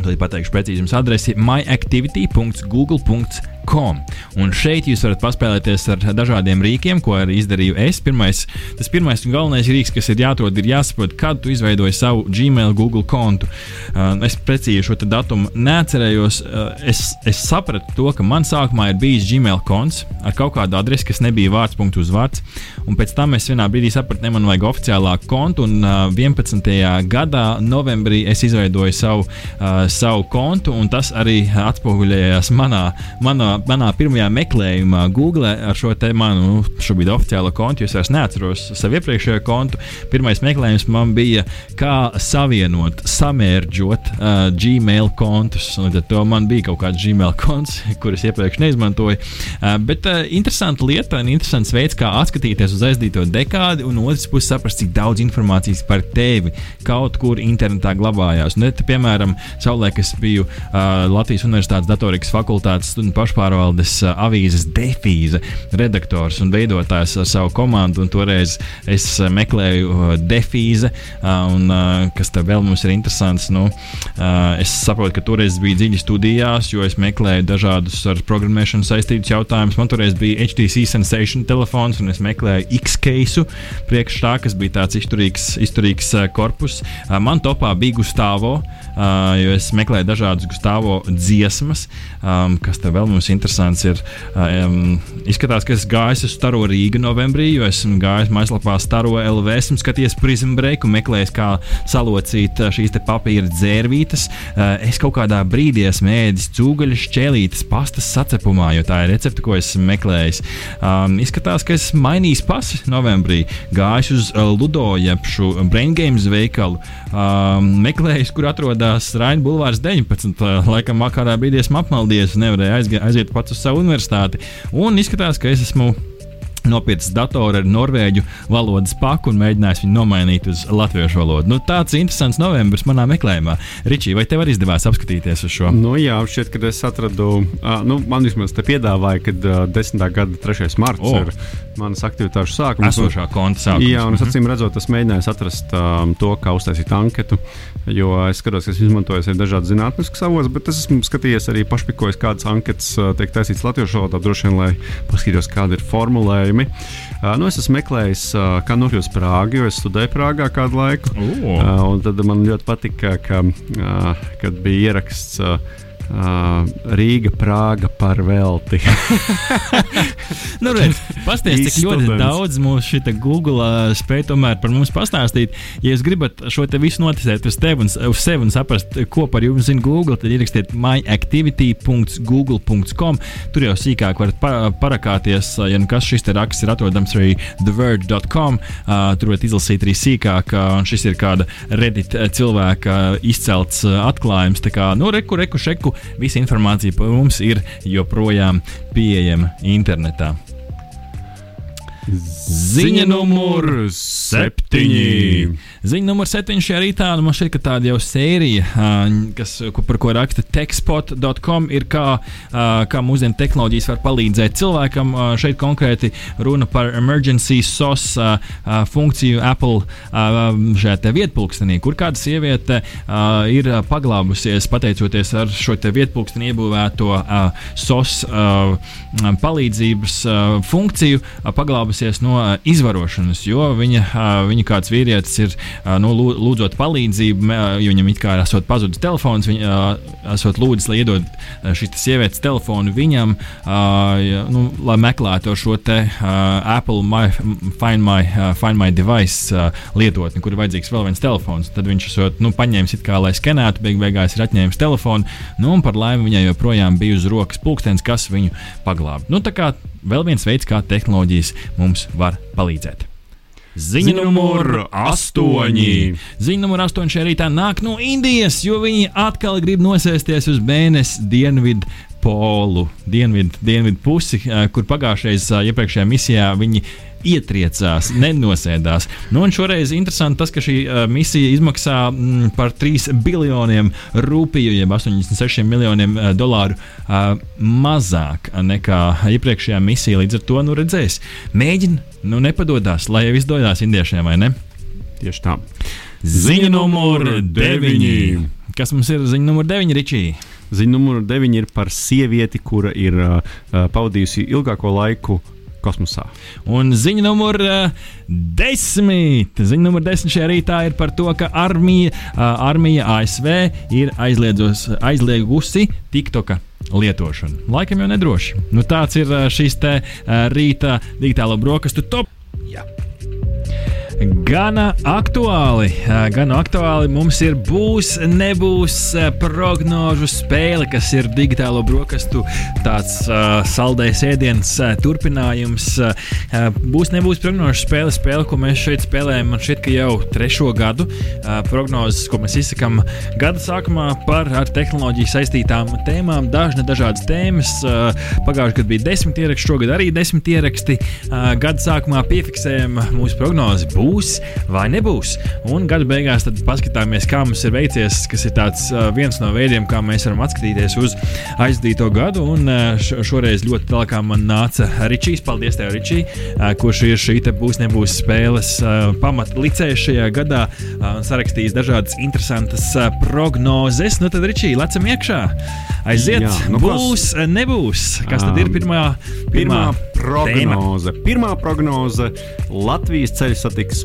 S1: Tad pateikšu precīzi jums adresi myactivity.google.com Com. Un šeit jūs varat paspēlēties ar dažādiem rīkiem, ko arī izdarīju es. Pirmais, tas pirmais un galvenais rīks, kas ir jāatrod, ir jāsaprot, kad tu izveidoji savu Gmail, Google kontu. Uh, es precīzi šo datumu neatcerējos. Uh, es, es sapratu to, ka man sākumā ir bijis Gmail konts ar kaut kādu adresi, kas nebija vārds, punkts uz vārds. Un pēc tam es vienā brīdī sapratu, ka man vajag oficiālāku kontu. Un uh, 11. gadā, novembrī, es izveidoju savu, uh, savu kontu, un tas arī atspoguļojās manā, manā manā pirmajā meklējumā Google ar šo te manu šobrīd oficiālo kontu, es vairs neatceros savu iepriekšējo kontu. Pirmais meklējums man bija, kā savienot, samērģot uh, Gmail kontus. Tad man bija kaut kāds Gmail [laughs] konts, kurus iepriekš neizmantoju. Uh, bet uh, interesanta lieta un interesants veids, kā atskatīties uz aizdīto dekādi, un otrs puses saprast, cik daudz informācijas par tevi kaut kur internetā glabājās. Un, te, piemēram, savulaik es biju uh, Latvijas Universitātes datorikas fakultātes un pašpārvaldības pašpārvaldes avīzes defīze redaktors un veidotājs ar savu komandu. Toreiz es meklēju defīze, un kas te vēl mums ir interesants. Nu, es saprotu, ka toreiz bija dziļi studijās, jo es meklēju dažādus ar programmēšanu saistītus jautājumus. Man toreiz bija HTC Sensation telefons, un es meklēju X-Case priekš tā, kas bija tāds izturīgs, izturīgs korpus. Man topā bija Gustavo, jo es meklēju dažādas Gustavo dziesmas, kas te vēl mums interesants ir, um, izskatās, ka es gāju uz Staro Rīgu novembrī, jo esmu gājis mājaslapā Staro LV, esmu skatījies Prism Break un meklējis, kā salocīt šīs papīra dzērvītes. Uh, es kaut kādā brīdī esmu ēdis cūgaļas ķēlītes pastas sacepumā, jo tā ir recepte, ko esmu meklējis. Um, izskatās, ka esmu mainījis pasi novembrī, gājis uz uh, Ludo, jeb šo Brain Games veikalu, um, meklējis, kur atrodas Raina Bulvārs 19. Uh, laikam, kādā brīdī esmu apmaldies nevarēju aiziet aiziet pats uz savu universitāti. Un izskatās, ka es esmu nopircis datoru ar norvēģu valodas paku un mēģinājis viņu nomainīt uz latviešu valodu. Nu, tāds interesants novembris manā meklējumā. Ričī, vai tev arī izdevās apskatīties uz šo?
S3: Nu, jā, šķiet, ka es atradu, uh, nu, man vismaz te piedāvāja, ka uh, 10. gada 3. marts oh. ir manas aktivitāšu sākums.
S1: Esošā konta sākums.
S3: Jā, un es mhm. acīm redzot, es mēģināju atrast um, to, kā uztaisīt anketu, jo es skatos, ka es izmantoju arī dažādas zinātniskas avotus, bet es esmu skatījies arī pašpikojis, kādas anketas uh, tiek taisītas latviešu valodā, droši vien, lai paskatītos, kāda ir formulējumi jautājumi. Uh, nu, es esmu meklējis, uh, kā nokļūt Prāgā, jo es studēju Prāgā kādu laiku. Uh, tad man ļoti patika, ka, uh, kad bija ieraksts. Uh, Uh, Rīga, Prāga par velti. [laughs]
S1: nu, redz, pasties, cik ļoti daudz mūsu šī Google uh, spēj tomēr par mums pastāstīt. Ja jūs gribat šo te visu noticēt uz, un, uz sevi un saprast, ko par jums zina Google, tad ierakstiet myactivity.google.com. Tur jau sīkāk varat pa parakāties, ja nu kas šis te raksts ir atrodams arī TheVerge.com. Uh, tur varat izlasīt arī sīkāk, uh, un šis ir kāda Reddit cilvēka izcelts atklājums. Tā kā, nu, reku, reku, šeku Visa informācija par mums ir joprojām pieejama internetā. Ziņa numur septiņi. Ziņa numur septiņi šajā rītā. Nu, man šķiet, ka tāda jau sērija, kas, par ko raksta techspot.com, ir kā, kā mūsdienu tehnoloģijas var palīdzēt cilvēkam. Šeit konkrēti runa par emergency SOS funkciju Apple šajā vietpulkstenī, kur kāda sieviete ir paglābusies pateicoties ar šo vietpulksteni iebūvēto SOS palīdzības funkciju. Paglābusies izvairījusies no izvarošanas, jo viņa, viņa kāds vīrietis ir uh, nu, lūdzot palīdzību, jo viņam it kā esot pazudis telefons, viņa esot lūdzis, lai iedod šīs sievietes telefonu viņam, nu, lai meklētu šo te Apple my, Find My, Find my Device lietotni, kur ir vajadzīgs vēl viens telefons. Tad viņš esot nu, paņēmis it kā, lai skenētu, beig beigās ir atņēmis telefonu, nu, un par laimi viņai joprojām bija uz rokas pulkstenis, kas viņu paglāba. Nu, tā kā vēl viens veids, kā tehnoloģijas mums var palīdzēt. Ziņa numur 8. Ziņa numur 8 šajā rītā nāk no Indijas, jo viņi atkal grib nosēsties uz mēnesi dienvidu polu, dienvidu, dienvidu pusi, kur pagājušajā iepriekšējā misijā viņi ietriecās, nenosēdās. Nu, šoreiz interesanti tas, ka šī uh, misija izmaksā mm, par 3 biljoniem rupiju, jeb 86 miljoniem uh, dolāru uh, mazāk nekā iepriekšējā misija. Līdz ar to nu, redzēs, mēģina, nu nepadodas, lai jau izdodas indiešiem, vai ne?
S3: Tieši tā.
S1: Ziņa numur 9. Kas mums ir ziņa numur 9, Ričija?
S3: Ziņa numur 9 ir par sievieti, kura ir uh, pavadījusi ilgāko laiku kosmosā.
S1: Un ziņa numur uh, desmit. Ziņa numur desmit šajā rītā ir par to, ka armija, uh, armija ASV ir aizliegusi TikToka lietošanu. Laikam jau nedroši. Nu, tāds ir uh, šīs te uh, rīta digitālo brokastu top. Gana aktuāli, gan aktuāli mums ir būs, nebūs prognožu spēle, kas ir digitālo brokastu tāds uh, saldējs ēdiens uh, turpinājums. Uh, būs, nebūs prognožu spēle, spēle, ko mēs šeit spēlējam, man šķiet, ka jau trešo gadu uh, prognozes, ko mēs izsakām gada sākumā par ar tehnoloģiju saistītām tēmām, dažne dažādas tēmas. Uh, Pagājušajā gadā bija desmit ieraksti, šogad arī desmit ieraksti. Uh, gada sākumā piefiksējam mūsu prognozi. Būs būs vai nebūs. Un gada beigās tad paskatāmies, kā mums ir veicies, kas ir tāds, viens no veidiem, kā mēs varam atskatīties uz aizdīto gadu. Un šoreiz ļoti tālāk man nāca Ričijs. Paldies, tev, Ričij, kurš ir šī būs nebūs spēles pamatlicējs šajā gadā un sarakstījis dažādas interesantas prognozes. Nu tad, Ričij, lecam iekšā! Aiziet, Jā, nu būs, kas... nebūs. Kas tad ir pirmā,
S3: pirmā, pirmā prognoze? Tēma? Pirmā prognoze Latvijas ceļu satiksmes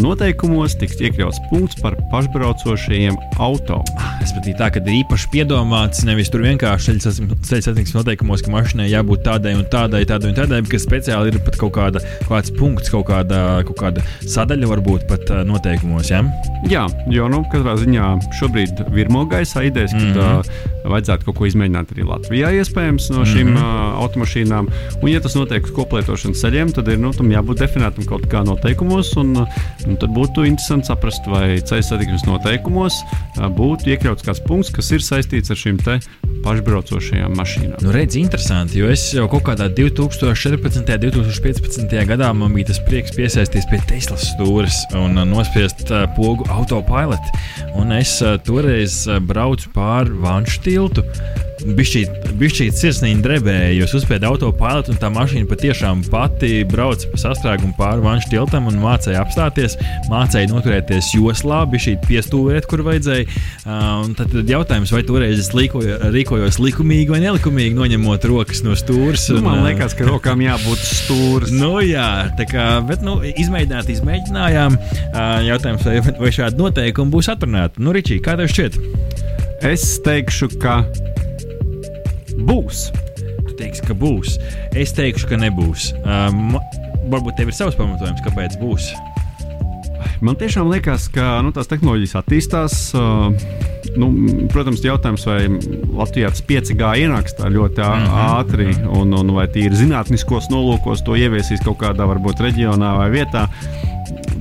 S3: noteikumos tiks iekļauts punkts par pašbraucošajiem auto.
S1: Es patīk tā, ka ir īpaši piedomāts nevis tur vienkārši ceļu satiksmes noteikumos, ka mašīnai jābūt tādai un tādai, tādai un tādai, bet speciāli ir pat kaut, kāda, kāds punkts, kaut kāda, kaut kāda sadaļa varbūt pat noteikumos. Ja?
S3: Jā, jo nu, katrā ziņā šobrīd virmo gaisā idejas, ka mm -hmm. uh, vajadzētu kaut ko izmēģināt arī Latvijā, iespējams, no šīm mm -hmm. uh, automašīnām. Un, ja tas notiek uz koplietošanas ceļiem, tad ir nu, jābūt definētam kaut kā noteikumos. Un, un tad būtu interesanti saprast, vai ceļu satiksmes noteikumos būtu iekļauts kāds punkts, kas ir saistīts ar šīm pašbraucošajām mašīnām.
S1: Nu, redz, interesanti, jo es jau kaut kādā 2014. un 2015. gadā man bija tas prieks piesaistīties pie Teslas stūres un nospiest pogu autopilot. Un es toreiz braucu pāri Vanšu tiltu. Bišķīt sirsnīgi drebēja, jo uzspēja autopilotu, un tā mašīna patiešām pati brauca pa sastrēgumu pāri vanšu tiltam un mācīja apstāties, mācīja noturēties joslā, bišķīt piestūvēt, kur vajadzēja. Uh, tad, tad jautājums, vai toreiz es līkoju, rīkojos likumīgi vai nelikumīgi, noņemot rokas no stūres.
S3: Nu, man liekas, ka rokām jābūt stūres.
S1: nu, jā, tā kā, bet, nu, izmēģināt, izmēģinājām. Uh, jautājums, vai, vai šādi noteikumi būs atrunāti? Nu, Ričī, kā tev šķiet?
S3: Es teikšu, ka būs.
S1: Tu teiksi, ka būs. Es teikšu, ka nebūs. Um, varbūt tev ir savs pamatojums, kāpēc būs.
S3: Man tiešām liekas, ka nu, tās tehnoloģijas attīstās. Uh, nu, protams, jautājums, vai Latvijā tas 5G ienāks tā ļoti mm -hmm. ātri, un, un vai tīri zinātniskos nolūkos to ieviesīs kaut kādā varbūt reģionā vai vietā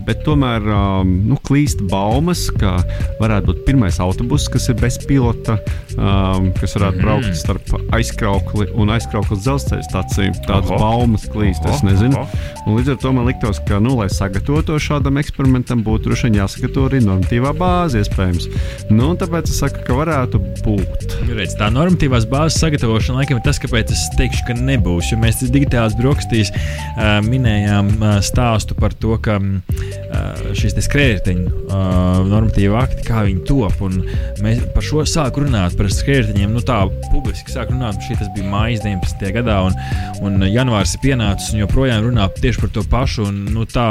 S3: bet tomēr um, nu, klīst baumas, ka varētu būt pirmais autobus, kas ir bezpilota, um, kas varētu mm. braukt starp aizkraukli un aizkrauklis dzelzceļa stāciju. Tādas oho. baumas klīst, oho. es nezinu. Un līdz ar to man liktos, ka, nu, lai sagatavotu šādam eksperimentam, būtu droši vien jāsagatavo arī normatīvā bāze, iespējams. Nu, tāpēc es saku, ka varētu būt.
S1: Redz, tā normatīvās bāzes sagatavošana laikam ir tas, kāpēc es teikšu, ka nebūs. Jo mēs digitālās brokastīs uh, minējām uh, stāstu par to, ka uh, uh, šīs skrējēju uh, normatīva akti, kā viņi top. Mēs par šo sākām runāt, par skrējējiem. Nu, tā publiski sāk runāt, šī tas bija mājas 19. gadā, un, un janvārs ir pienācis un joprojām runā tieši par to pašu. Un, nu, tā,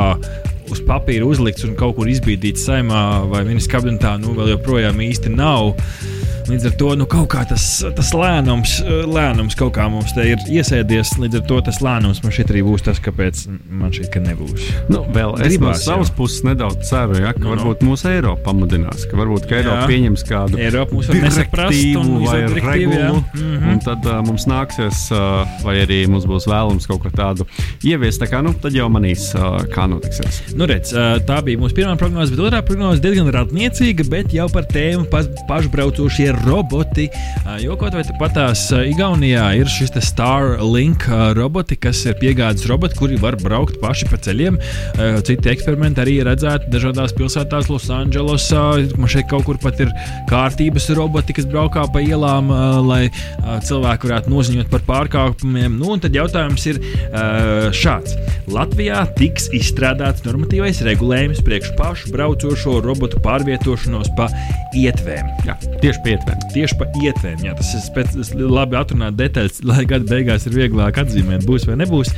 S1: uz papīra uzlikts un kaut kur izbīdīts saimā vai ministrs kabinetā, nu vēl joprojām īsti nav. Līdz ar to nu, kaut kā tas, tas lēnums, lēnums kaut kā mums te ir iesēdies. Līdz ar to tas lēnums man šeit arī būs tas, kāpēc man ka nebūs.
S3: Nu, vēl es
S1: Gribās,
S3: no savas
S1: jā.
S3: puses nedaudz ceru, ja, ka
S1: Nu,
S3: no,
S1: nu.
S3: varbūt mūsu Eiropa pamudinās, ka varbūt ka Eiropa
S1: Jā.
S3: pieņems kādu
S1: nesaprast un
S3: direktīvu vai regulu,
S1: Mhm.
S3: un tad uh, mums nāksies, uh, vai arī mums būs vēlams kaut ko tādu ieviest. Tā kā, nu, tad jau manīs, uh, kā notiksies.
S1: Nu, redz, ā, tā bija mūsu pirmā prognoze, bet otrā prognoze diezgan radniecīga, bet jau par tēmu pašbraucošie roboti. Ā, Jo kaut vai pat tās Igaunijā ir šis Starlink ā, roboti, kas ir piegādes roboti, kuri var braukt paši pa ceļiem. Citi eksperimenti arī redzēti dažādās pilsētās, Losandželosā. Man šeit kaut kur pat ir kārtības roboti, kas braukā pa ielām, lai cilvēki varētu noziņot par pārkāpumiem. Nu, un tad jautājums ir šāds. Latvijā tiks izstrādāts normatīvais regulējums priekš pašu braucošo robotu pārvietošanos pa ietvēm.
S3: Jā, tieši pietvērt.
S1: Tieši pa ietvēm. Jā, tas ir spēc, tas labi atrunāt detaļas, lai gada beigās ir vieglāk atzīmēt, būs vai nebūs.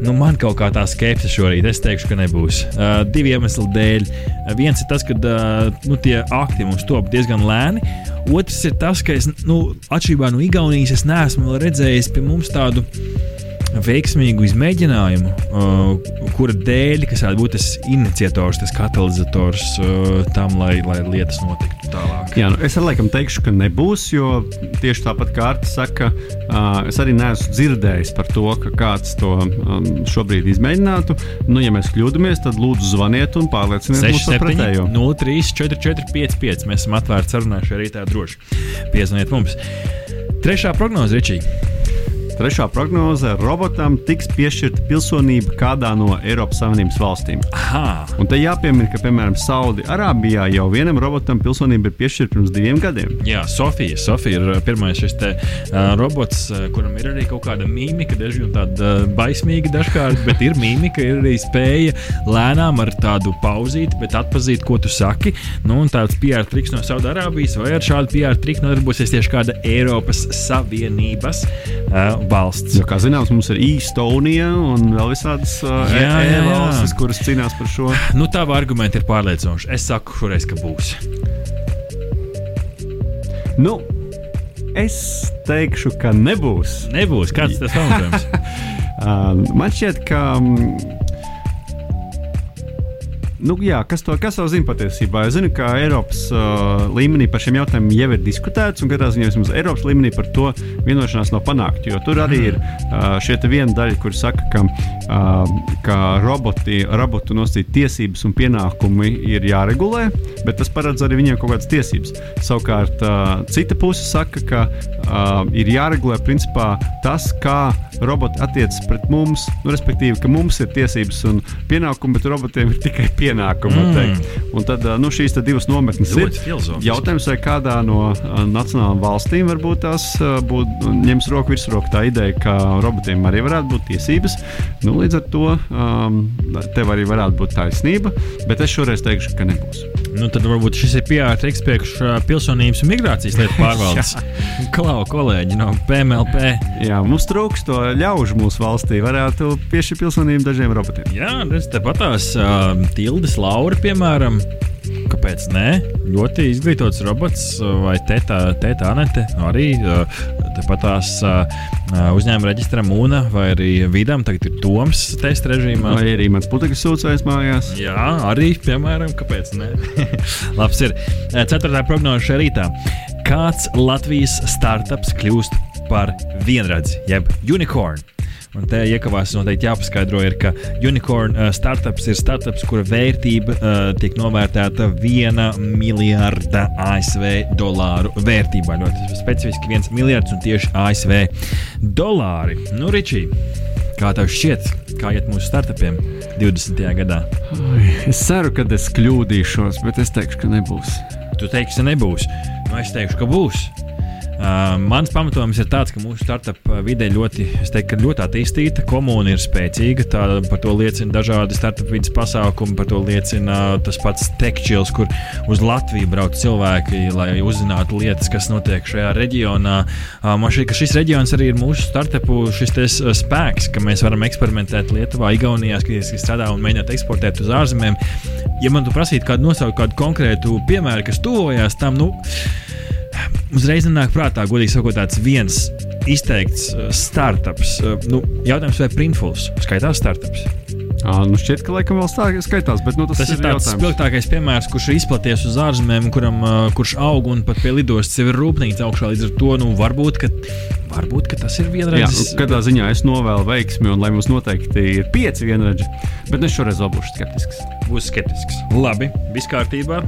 S1: Nu, man kaut kā tā skepse šorīt, es teikšu, ka nebūs. Uh, divi iemesli dēļ. Uh, viens ir tas, ka uh, nu, tie akti mums top diezgan lēni. Otrs ir tas, ka es, nu, atšķirībā no Igaunijas, es neesmu redzējis pie mums tādu veiksmīgu izmēģinājumu, uh, kura dēļ, kas varētu būt tas iniciators, tas katalizators uh, tam, lai, lai lietas notiktu tālāk.
S3: Jā, nu, es arī laikam teikšu, ka nebūs, jo tieši tāpat kā Arta saka, uh, es arī neesmu dzirdējis par to, ka kāds to um, šobrīd izmēģinātu. Nu, ja mēs kļūdāmies, tad lūdzu zvaniet un pārlieciniet mūs par
S1: 67,
S3: pretējo.
S1: 03, 44, 55. Mēs esam atvērti sarunai šajā rītā droši. Piezvaniet mums. Trešā prognoze, Ričija.
S3: Trešā prognoze - robotam tiks piešķirta pilsonība kādā no Eiropas Savienības valstīm.
S1: Aha,
S3: Un te jāpiemina, ka, piemēram, Saudi-Arābijā jau vienam robotam pilsonība ir piešķirta pirms diviem gadiem.
S1: Jā, Sofija. Sofija ir uh, pirmais šis te, uh, robots, uh, kuram ir arī kaut kāda mīmika, diezgan tāda uh, baismīga dažkārt, bet ir mīmika, ir arī spēja lēnām ar tādu pauzīti, bet atpazīt, ko tu saki. Nu, un tāds PR triks no Saudārābijas vai ar šādu PR triku nodarbosies tieši kāda Eiropas Savienības uh, valsts.
S3: Jo, kā zināms, mums ir Īstonija un vēl visādas uh,
S1: Jā, jā, jā.
S3: valstis, kuras cīnās par šo.
S1: Nu, tā argumenti ir pārliecinoši. Es saku, šoreiz, ka būs.
S3: Nu, es teikšu, ka nebūs.
S1: Nebūs kāds tas pamatojums.
S3: Uh, [laughs] man šķiet, ka. Nu, jā, kas to, kas to zina patiesībā? Es zinu, ka Eiropas uh, līmenī par šiem jautājumiem jau ir diskutēts, un katrā ziņā vismaz Eiropas līmenī par to vienošanās nav panākta. Jo tur arī ir uh, te viena daļa, kur saka, ka, uh, ka roboti, robotu nosacīt tiesības un pienākumi ir jāregulē, bet tas paredz arī viņiem kaut kādas tiesības. Savukārt, uh, cita puse saka, ka uh, ir jāregulē principā tas, kā roboti attiecas pret mums, nu, respektīvi, ka mums ir tiesības un pienākumi, bet robotiem ir tikai pienākumi.
S1: Mm.
S3: Mm. Un tad nu, šīs tad divas nometnes ir.
S1: Ļoti filozofiski.
S3: Jautājums, vai kādā no nacionālām valstīm varbūt tās būt, ņems roku virsroku tā ideja, ka robotiem arī varētu būt tiesības. Nu, līdz ar to um, tev arī varētu būt taisnība, bet es šoreiz teikšu, ka nebūs.
S1: Nu, tad varbūt šis ir PR triks priekš pilsonības un migrācijas lietu [laughs] pārvaldes. Klau, kolēģi no PMLP.
S3: Jā, mums trūkst to ļaužu mūsu valstī. Varētu piešķirt pilsonību dažiem robotiem.
S1: Jā, redz, tepat tās uh, Tildes Laura, piemēram. Kāpēc nē? Ļoti izglītots robots vai tēta, tēta Anete. Arī ā, tepat tās uzņēmuma reģistra Mūna vai arī Vidam. Tagad ir Toms testa režīmā.
S3: Vai arī mans putekļu sūcējs mājās?
S1: Jā, arī, piemēram, kāpēc ne? [laughs] Labs ir. Ceturtā prognoze šajā rītā. Kāds Latvijas startups kļūst par vienradzi, jeb unicorn? Un te iekavās noteikti jāpaskaidro, ir, ka unicorn uh, startups ir startups, kura vērtība uh, tiek novērtēta viena miljarda ASV dolāru vērtībā. Ļoti specifiski viens miljards un tieši ASV dolāri. Nu, Ričī, kā tev šķiet, kā iet mūsu startupiem 20. gadā?
S3: Es ceru, ka es kļūdīšos, bet es teikšu, ka nebūs.
S1: Tu teiksi, ka nebūs. Nu, es teikšu, ka būs. Uh, mans pamatojums ir tāds, ka mūsu startup vide ļoti, teiktu, ļoti attīstīta, komūna ir spēcīga. Tā, par to liecina dažādi startup vidas pasākumi, par to liecina tas pats tekčils, kur uz Latviju brauc cilvēki, lai uzzinātu lietas, kas notiek šajā reģionā. Uh, man šķiet, ka šis reģions arī ir mūsu startupu tes, spēks, ka mēs varam eksperimentēt Lietuvā, Igaunijā, kas strādā un mēģināt eksportēt uz ārzemēm. Ja man tu prasītu kādu nosaukt kādu konkrētu piemēru, kas tuvojās tam, nu, uzreiz nāk prātā, godīgi sakot, tāds viens izteikts uh, startups. Uh, nu, jautājums, vai Printfuls skaitās startups?
S3: À, nu šķiet, ka laikam vēl stāv skaitās, bet nu, tas,
S1: Tas ir
S3: ir
S1: tāds
S3: jautājums.
S1: spilgtākais piemērs, kurš ir izplaties uz ārzemēm, kuram, kurš aug un pat pie lidostas jau ir rūpnīca augšā. Līdz ar to nu, varbūt, ka, varbūt ka tas ir
S3: Jā,
S1: vienreiz.
S3: nu, katrā ziņā es novēlu veiksmi, un lai mums noteikti ir pieci vienreģi, bet es šoreiz būšu skeptisks.
S1: būs skeptisks. Labi, viss kārtībā,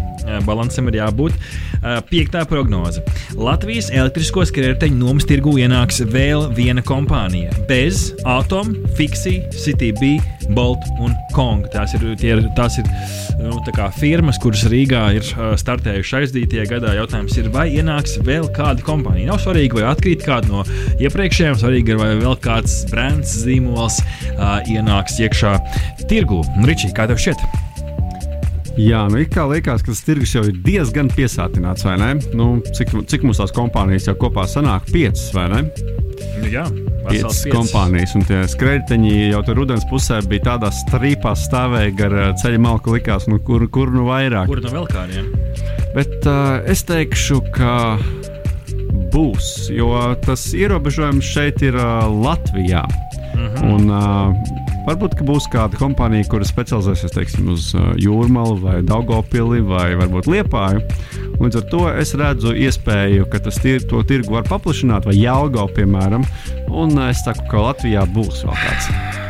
S1: balansam ir jābūt. Piektā prognoze. Latvijas elektrisko skrējēju nomas tirgu ienāks vēl viena kompānija - bez Atom, Fixi, CTB, Bolt un Kong. Tās ir, tie tās ir nu, tā firmas, kuras Rīgā ir startējušas aizdītajā gadā. Jautājums ir, vai ienāks vēl kāda kompānija. Nav svarīgi, vai atkrīt kāda no iepriekšējām, svarīgi ir, vai vēl kāds brands zīmols uh, ienāks iekšā tirgu. Ričī, kā tev šķiet?
S3: Jā, nu it kā liekas, ka tas tirgus jau ir diezgan piesātināts, vai ne? Nu, cik, cik mums tās kompānijas jau kopā sanāk? Piecas, vai ne?
S1: Nu, jā,
S3: Piecas kompānijas, un tie skrejteņi jau tur rudens pusē bija tādā strīpā stāvēja gar ā, ceļa malku, likās, nu, kur, kur nu vairāk.
S1: Kur no vēl kādiem?
S3: Bet uh, es teikšu, ka būs, jo tas ierobežojums šeit ir uh, Latvijā.
S1: Mhm.
S3: Un, uh, varbūt būs kāda kompānija, kura specializēsies teiksim, uz uh, jūrmālu, vai Daugopili, vai varbūt Liepāju. Līdz ar to es redzu iespēju, ka tir, to tirgu var paplašināt, vai Jālgau, piemēram. Un uh, es saku, ka Latvijā būs vēl kāds.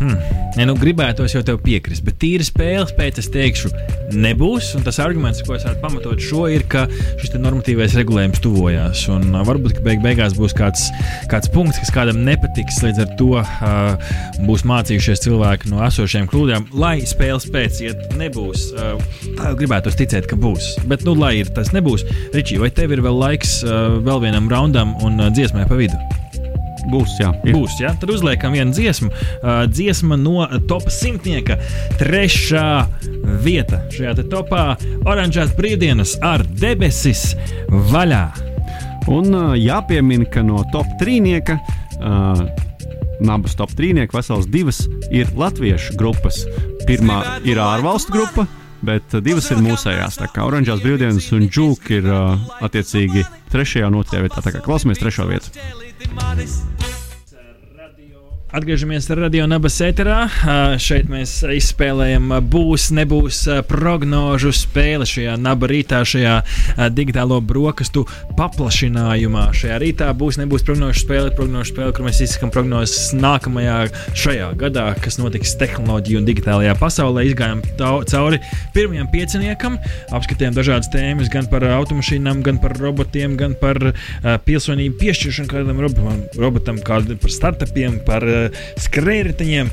S1: Ja, nu, gribētos jau tev piekrist, bet tīri spēles pēc es teikšu, nebūs. Un tas arguments, ko es varu pamatot šo, ir, ka šis normatīvais regulējums tuvojās. Un uh, varbūt, beig beigās būs kāds, kāds punkts, kas kādam nepatiks. Līdz ar to uh, būs mācījušies cilvēki no esošajām kļūdām, lai spēles pēc iet nebūs. Uh, gribētos ticēt, ka būs. Bet, nu, lai ir tas nebūs, Ričī, vai tev ir vēl laiks uh, vēl vienam raundam un uh, dziesmai pa vidu?
S3: Būs, jā. ir.
S1: Būs, ja? Tad uzliekam vienu dziesmu. Uh, dziesma no top simtnieka. Trešā vieta šajā te topā - oranžās brīvdienas ar debesis vaļā.
S3: Un uh, jāpiemina, ka no top trīnieka. Uh, Nabas top trīnieka vesels divas ir latviešu grupas. Pirmā ir ārvalstu grupa, bet uh, divas ir mūsējās. Tā kā oranžās brīvdienas un džūka ir uh, attiecīgi trešajā un otrajā vietā. Tā kā klausamies trešo vietu.
S1: Atgriežamies radio nabas ēterā. Uh, šeit mēs izspēlējam būs, nebūs prognožu spēli šajā naba rītā, šajā digitālo brokastu paplašinājumā. Šajā rītā būs, nebūs prognožu spēle, prognožu spēle, kur mēs izsakām prognozes nākamajā šajā gadā, kas notiks tehnoloģiju un digitālajā pasaulē. Izgājām cauri pirmajam pieciniekam, apskatījām dažādas tēmas gan par automašīnām, gan par robotiem, gan par pilsonību piešķiršanu kādam robotam, robotam kādu par startupiem, par uh, skrējējiņiem.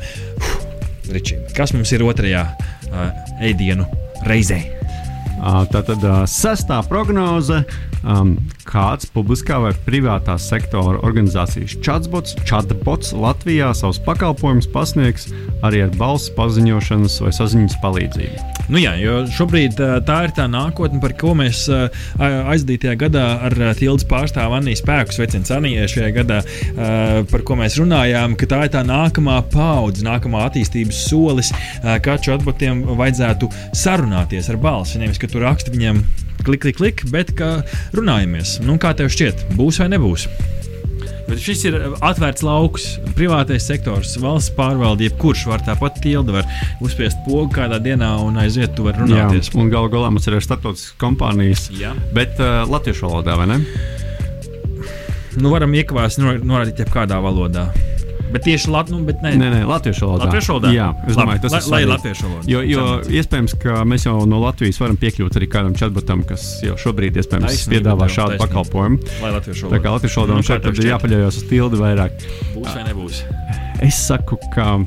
S1: Ričī, kas mums ir otrajā uh, ēdienu reizē?
S3: Tātad sestā prognoze. Um, kāds publiskā vai privātā sektora organizācijas chatbots, chatbots Latvijā savus pakalpojumus pasniegs arī ar balss paziņošanas vai saziņas palīdzību.
S1: Nu jā, jo šobrīd tā ir tā nākotne, par ko mēs aizdītajā gadā ar tildes pārstāvu Aniju Spēku sveicienu Anijai šajā gadā, par ko mēs runājām, ka tā ir tā nākamā paudze, nākamā attīstības solis, kā chatbotiem vajadzētu sarunāties ar balsi. Nevis, ka tu raksti viņiem klik, klik, klik, bet kā runājamies. Nu, kā tev šķiet, būs vai nebūs? Bet šis ir atvērts lauks, privātais sektors, valsts pārvalde. Jebkurš var tāpat tildi, var uzspiest pogu kādā dienā un aiziet, tu vari runāties.
S3: un galu galā mums ir arī starptautiskas kompānijas,
S1: Jā.
S3: bet uh, latviešu valodā, vai ne?
S1: Nu, varam iekavās nor- norādīt jebkādā valodā. Bet tieši Latvijas, nu, bet ne.
S3: Nē, nē, latviešu valodā.
S1: Latviešu valodā?
S3: Jā, es
S1: Labi,
S3: domāju, tas
S1: lai-
S3: ir
S1: lai latviešu valodā.
S3: Jo, jo iespējams, ka mēs jau no Latvijas varam piekļūt arī kādam chatbotam, kas jau šobrīd iespējams
S1: Taisnība
S3: piedāvā šādu
S1: taisnība.
S3: pakalpojumu.
S1: Lai latviešu
S3: Tā
S1: valodā.
S3: kā latviešu valodā
S1: Nu,
S3: mums šeit ir jāpaļaujas uz tildi vairāk.
S1: Būs vai nebūs?
S3: Es saku, ka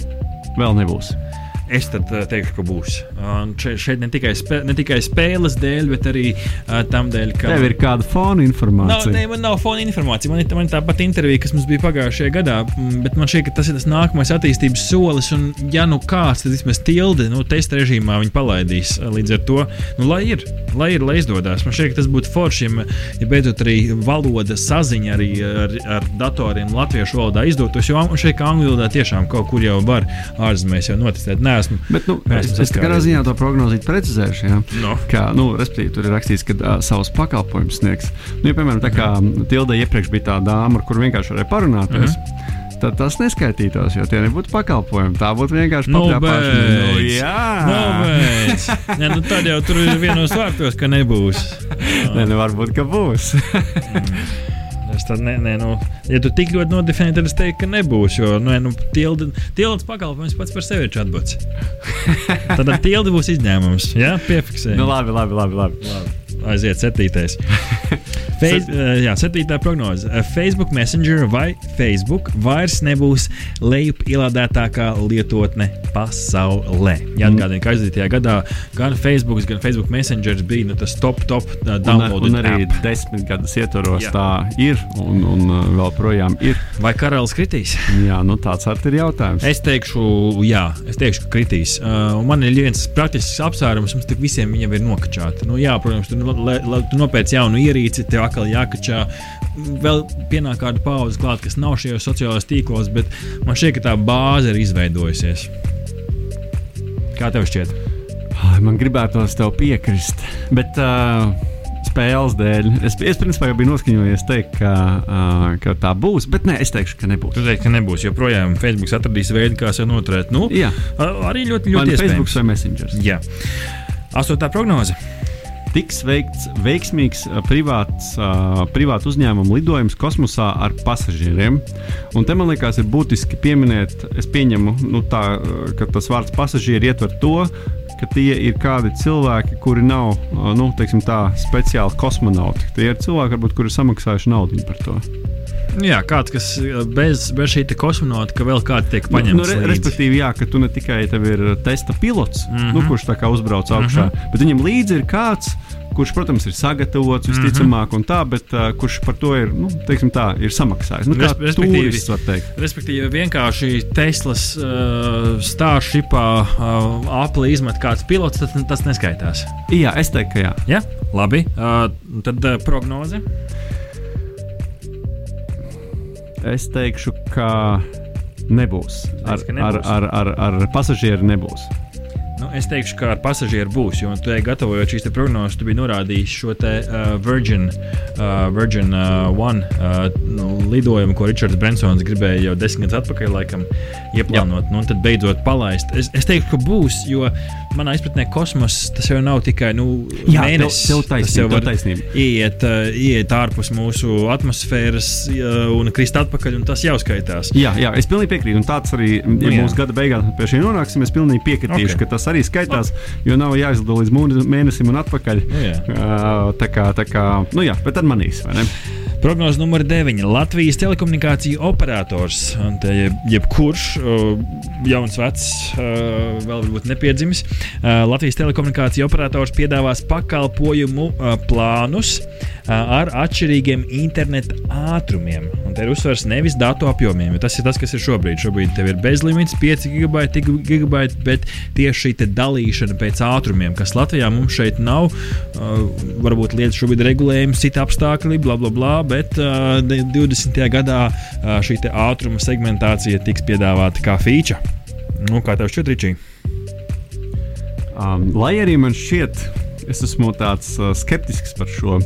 S3: vēl nebūs.
S1: Es tad uh, teikšu, ka būs. Un šeit, šeit ne, tikai spē, ne tikai spēles dēļ, bet arī uh, tam dēļ, ka.
S3: Tev ir kāda fona
S1: Nav,
S3: informācija.
S1: ne, man nav fona informācija. Man ir, man ir tāpat intervija, kas mums bija pagājušajā gadā, mm, bet man šķiet, ka tas ir tas nākamais attīstības solis. Un, ja nu kāds, tad vismaz tilde, nu, testa režīmā viņi palaidīs. Līdz ar to, nu, lai ir, lai ir, lai izdodas. Man šķiet, ka tas būtu forši, ja, beidzot arī valoda saziņa arī ar, ar datoriem latviešu valodā izdotos. Jo šķiet, ka angļu valodā tiešām kaut kur jau var ārzemēs jau noticēt. Nē, esmu.
S3: Bet, nu,
S1: Mēs
S3: es, es katrā ziņā to prognozīt precizēšu. Ja?
S1: No.
S3: Kā, nu, respektīvi, tur ir rakstīts, ka uh, savus pakalpojumus sniegs. Nu, ja, piemēram, tā kā Tilda iepriekš bija tā dāma, ar kuru vienkārši varēja parunāties. Tad tas neskaitītos, jo tie nebūtu pakalpojumi. Tā būtu vienkārši
S1: Nu,
S3: papļāpāšana. Nu, jā,
S1: beidz. Nē, nu, tad jau tur ir vienos vārtos, ka nebūs.
S3: Nē, nu, varbūt, ka būs.
S1: Es tad ne, ne, nu, ja tu tik ļoti nodefinē, tad es teiktu, ka nebūs. Jo nu, nu, tildes pakalpojums pats par sevi ir chatbots. [laughs] Tad ar tildi būs izņēmums. Jā, piefiksē.
S3: nu, labi, labi, labi. labi.
S1: Aiziet, septītais. [laughs] Face, uh, jā, septītā prognoze. Uh, Facebook Messenger vai Facebook vairs nebūs lejupielādētākā lietotne pasaulē. Jāatgādina, ka aizdītajā gadā gan Facebook, gan Facebook Messenger bija nu, tas top, top uh,
S3: Un,
S1: download.
S3: un arī desmit gadus ietvaros
S1: Jā.
S3: tā ir, un, un vēl projām ir.
S1: Vai karalis kritīs?
S3: Jā, nu, tāds arī ir jautājums.
S1: Es teikšu, jā, es teikšu, ka kritīs. Uh, un man ir viens praktisks apsvērums, mums tik visiem viņam ir nokačāti. Nu, jā, protams, tu, lai- lai tu nopērci jaunu ierīci, tev atkal jākačā. Vēl pienāk kāda pauze klāt, kas nav šajos sociālajos tīklos, bet man šķiet, ka tā bāze ir izveidojusies. Kā tev šķiet?
S3: Man gribētos tev piekrist, bet uh, spēles dēļ es, es principā jau biju noskaņojies teikt, ka, uh, ka tā būs, bet nē, es teikšu, ka nebūs.
S1: Tu teiksi, ka nebūs, jo projām Facebook atradīs veidu, kā sev noturēt. Nu,
S3: Jā,
S1: arī ļoti, ļoti
S3: Facebook
S1: iespējams.
S3: vai Messenger.
S1: Jā. Astotā prognoze.
S3: Tiks veikts veiksmīgs privāts, privāts uzņēmuma lidojums kosmosā ar pasažieriem. Un te man liekas, ir būtiski pieminēt, es pieņemu, nu, tā, ka tas vārds pasažieri ietver to, ka tie ir kādi cilvēki, kuri nav nu, tā, speciāli kosmonauti. Tie ir cilvēki, varbūt, kuri ir samaksājuši naudu par to.
S1: Jā, kāds, kas bez, bez šī kosmonauta, ka vēl kāds tiek paņemts.
S3: Nu, re,
S1: līdzi.
S3: respektīvi, jā, ka tu ne tikai tev ir testa pilots, mm
S1: Mhm.
S3: -hmm. nu, kurš tā kā uzbrauc augšā, mm -hmm. bet viņam līdzi ir kāds. Kurš, protams, ir sagatavots visticamāk, un tā, bet uh, kurš par to ir, nu, teiksim, tā, ir samaksājis. Nu, kā turists, var teikt.
S1: Respektīvi, vienkārši Teslas uh, stāvšipā uh, Apple izmet kāds pilots, tad tas neskaitās.
S3: Jā, es teiktu, ka jā.
S1: Ja? Labi, uh, tad uh, prognoze.
S3: Es teikšu, ka nebūs. Ar,
S1: nebūs.
S3: ar, ar, ar, ar pasažieru nebūs.
S1: Nu, es teikšu, ka ar pasažieru būs, jo tu ej gatavojot šīs prognozes, tu biji norādījis šo te uh, Virgin, uh, Virgin uh, One uh, nu, lidojumu, ko Ričards Brensons gribēja jau desmit gadus atpakaļ, laikam, ieplānot, nu, un tad beidzot palaist. Es, es teiktu, ka būs, jo manā izpratnē kosmos tas jau nav tikai nu,
S3: Jā, tev-
S1: mēnesis.
S3: tev
S1: Tas
S3: taisnība,
S1: jau
S3: tev
S1: var
S3: taisnība.
S1: Iet, uh, iet ārpus mūsu atmosfēras uh, un krist atpakaļ, un tas jau skaitās.
S3: Jā, jā, es pilnīgi piekrītu. Un tāds arī, ja
S1: Nu, jā.
S3: mūsu gada beigās pie šī nonāksim, es pilnīgi piekritīšu,
S1: Ok.
S3: okay. ka tas arī skaitās, jo nav jāizlido līdz mūne- mēnesim un atpakaļ.
S1: Nu, jā.
S3: Uh, tā kā, tā kā, nu jā, bet tad manīs, vai ne?
S1: Prognoze numur 9. Latvijas telekomunikāciju operators, te jeb, jebkurš jauns, vecs, vēl varbūt nepiedzimis. Latvijas telekomunikāciju operators piedāvās pakalpojumu plānus ar atšķirīgiem interneta ātrumiem. Un te ir uzsvers nevis datu apjomiem, jo tas ir tas, kas ir šobrīd. Šobrīd tev ir bezlimits, 5 gigabaiti, gigabaiti, bet tieši šī dalīšana pēc ātrumiem, kas Latvijā mums šeit nav, varbūt lietas šobrīd regulējums, citi apstākļi, bla, bla, bla, bet uh, de- 20. gadā uh, šī ātruma segmentācija tiks piedāvāta kā feature. Nu, kā tev šķiet, Ričī?
S3: Um, lai arī man šķiet, es esmu tāds uh, skeptisks par šo,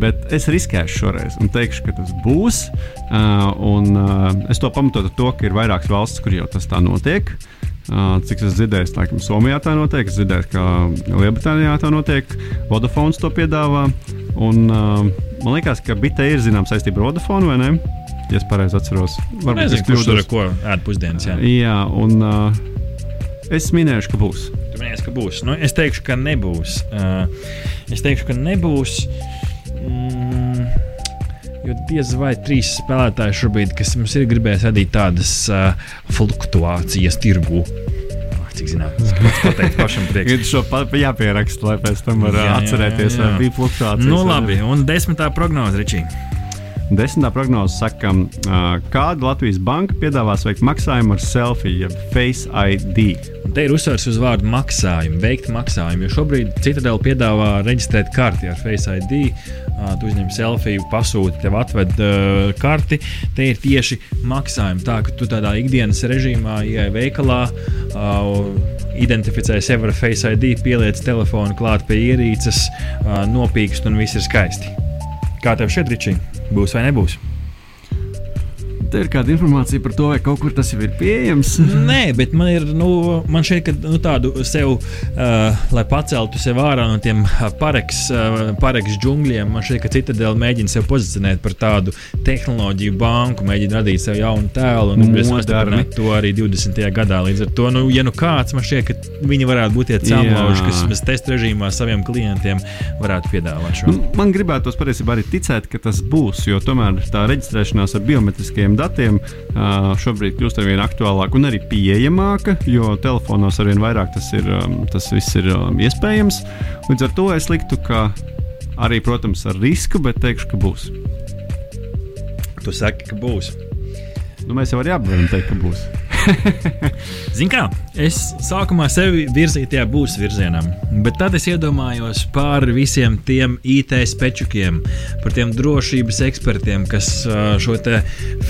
S3: bet es riskēšu šoreiz un teikšu, ka tas būs. Uh, un, uh, es to pamatotu ar to, ka ir vairākas valstis, kur jau tas tā notiek. Uh, cik es dzirdēju, kā Somijā tā notiek, es dzirdēju, ka Lielbritānijā tā notiek, Vodafone to piedāvā. Un, uh, man liekas, ka Bita ir zināms saistība ar Vodafone, vai ne? Ja es pareizi atceros, varbūt
S1: Nezinu,
S3: es
S1: kurš tur ar ko ēd pusdienas. Jā.
S3: Jā, un uh, es minēšu, ka būs.
S1: Tu minēji, ka būs. Nu, es teikšu, ka nebūs. Uh, es teikšu, ka nebūs. Mm, jo diez vai trīs spēlētāji šobrīd, kas mums ir gribējis radīt tādas uh, fluktuācijas tirgu. Zinātniski. Pateikt pašam priekš.
S3: Ir šo pa, jāpieraksta, lai pēc tam var
S1: Jā, jā,
S3: atcerēties,
S1: jā, jā.
S3: vai bija fluktuācijas.
S1: Nu, labi, un desmitā prognoze, Ričī.
S3: Desmitā prognoze saka, kāda Latvijas banka piedāvās veikt maksājumu ar selfiju, jeb Face ID.
S1: Un te ir uzsvers uz vārdu maksājumu, veikt maksājumu. Jo šobrīd Citadela piedāvā reģistrēt karti ar Face ID. Tu uzņem selfiju, pasūti, tev atved uh, karti. Te ir tieši maksājumi. Tā ka tu tādā ikdienas režīmā ienāc veikalā, uh, identificē sevi ar Face ID, pieliec telefonu klāt pie ierīces, uh, nopīkst un viss ir skaisti. Kā tev šķiet, Ričī? Būs vai nebūs?
S3: Te ir kāda informācija par to, vai kaut kur tas jau ir pieejams. [laughs]
S1: Nē, bet man ir nu, man šeit ka, nu, tādu sev, uh, lai paceltu sevi ārā no tiem uh, pareks, uh, pareks džungļiem. Man šeit, ka Citadela mēģina sevi pozicionēt par tādu tehnoloģiju banku, mēģina radīt sev jaunu tēlu un pastiprināt to arī 20. gadā. Līdz ar to, nu, ja nu kāds man šķiet, ka viņi varētu būt tie cēloņi, kas mēs testa režīmā saviem klientiem varētu piedāvāt šo.
S3: Man gribētos patiesībā arī ticēt, ka tas būs, jo tomēr tā reģistrēšanās ar biometriskiem datiem šobrīd kļūst ar vien aktuālāka un arī pieejamāka, jo telefonos ar vien vairāk tas, ir, tas viss ir iespējams. Līdz ar to es liktu, ka arī, protams, ar risku, bet teikšu, ka būs.
S1: Tu saki, ka būs.
S3: Nu, mēs jau arī apgādājam, teikt, ka būs. [laughs]
S1: Zini, kā es sākumā sevi virzīju tajā būs virzienā, bet tad es iedomājos par visiem tiem IT spečukiem, par tiem drošības ekspertiem, kas šo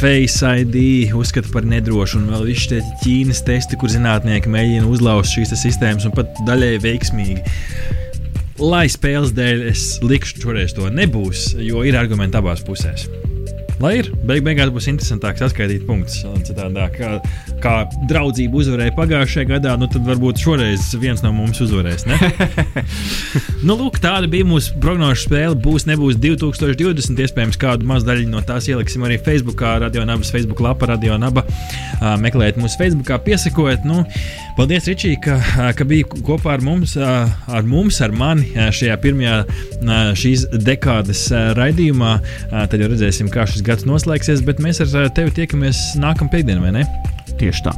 S1: Face ID uzskata par nedrošu, un vēl visi šie Ķīnas testi, kur zinātnieki mēģina uzlauzt šīs sistēmas un pat daļēji veiksmīgi. Lai spēles dēļ es likšu šoreiz to nebūs, jo ir argumenti abās pusēs. Lai ir, beig beigās būs interesantāk saskaitīt punktus. Citādā, kā, kā draudzība uzvarēja pagājušajā gadā, nu tad varbūt šoreiz viens no mums uzvarēs. [laughs] nu, lūk, tāda bija mūsu prognožu spēle. Būs, nebūs 2020. Iespējams, kādu mazu daļu no tās ieliksim arī Facebook, Radio Nabas Facebook lapa, Radio Naba. Meklējiet mūsu Facebook, piesakojiet. Nu, paldies, Ričī, ka, ka biji kopā ar mums, ar mums, ar mani šajā pirmajā šīs dekādes ā, raidījumā. Tad jau redzēsim, kā šis gads noslēgsies, bet mēs ar tevi tiekamies nākamā piekdienā, vai ne?
S3: Tieši tā.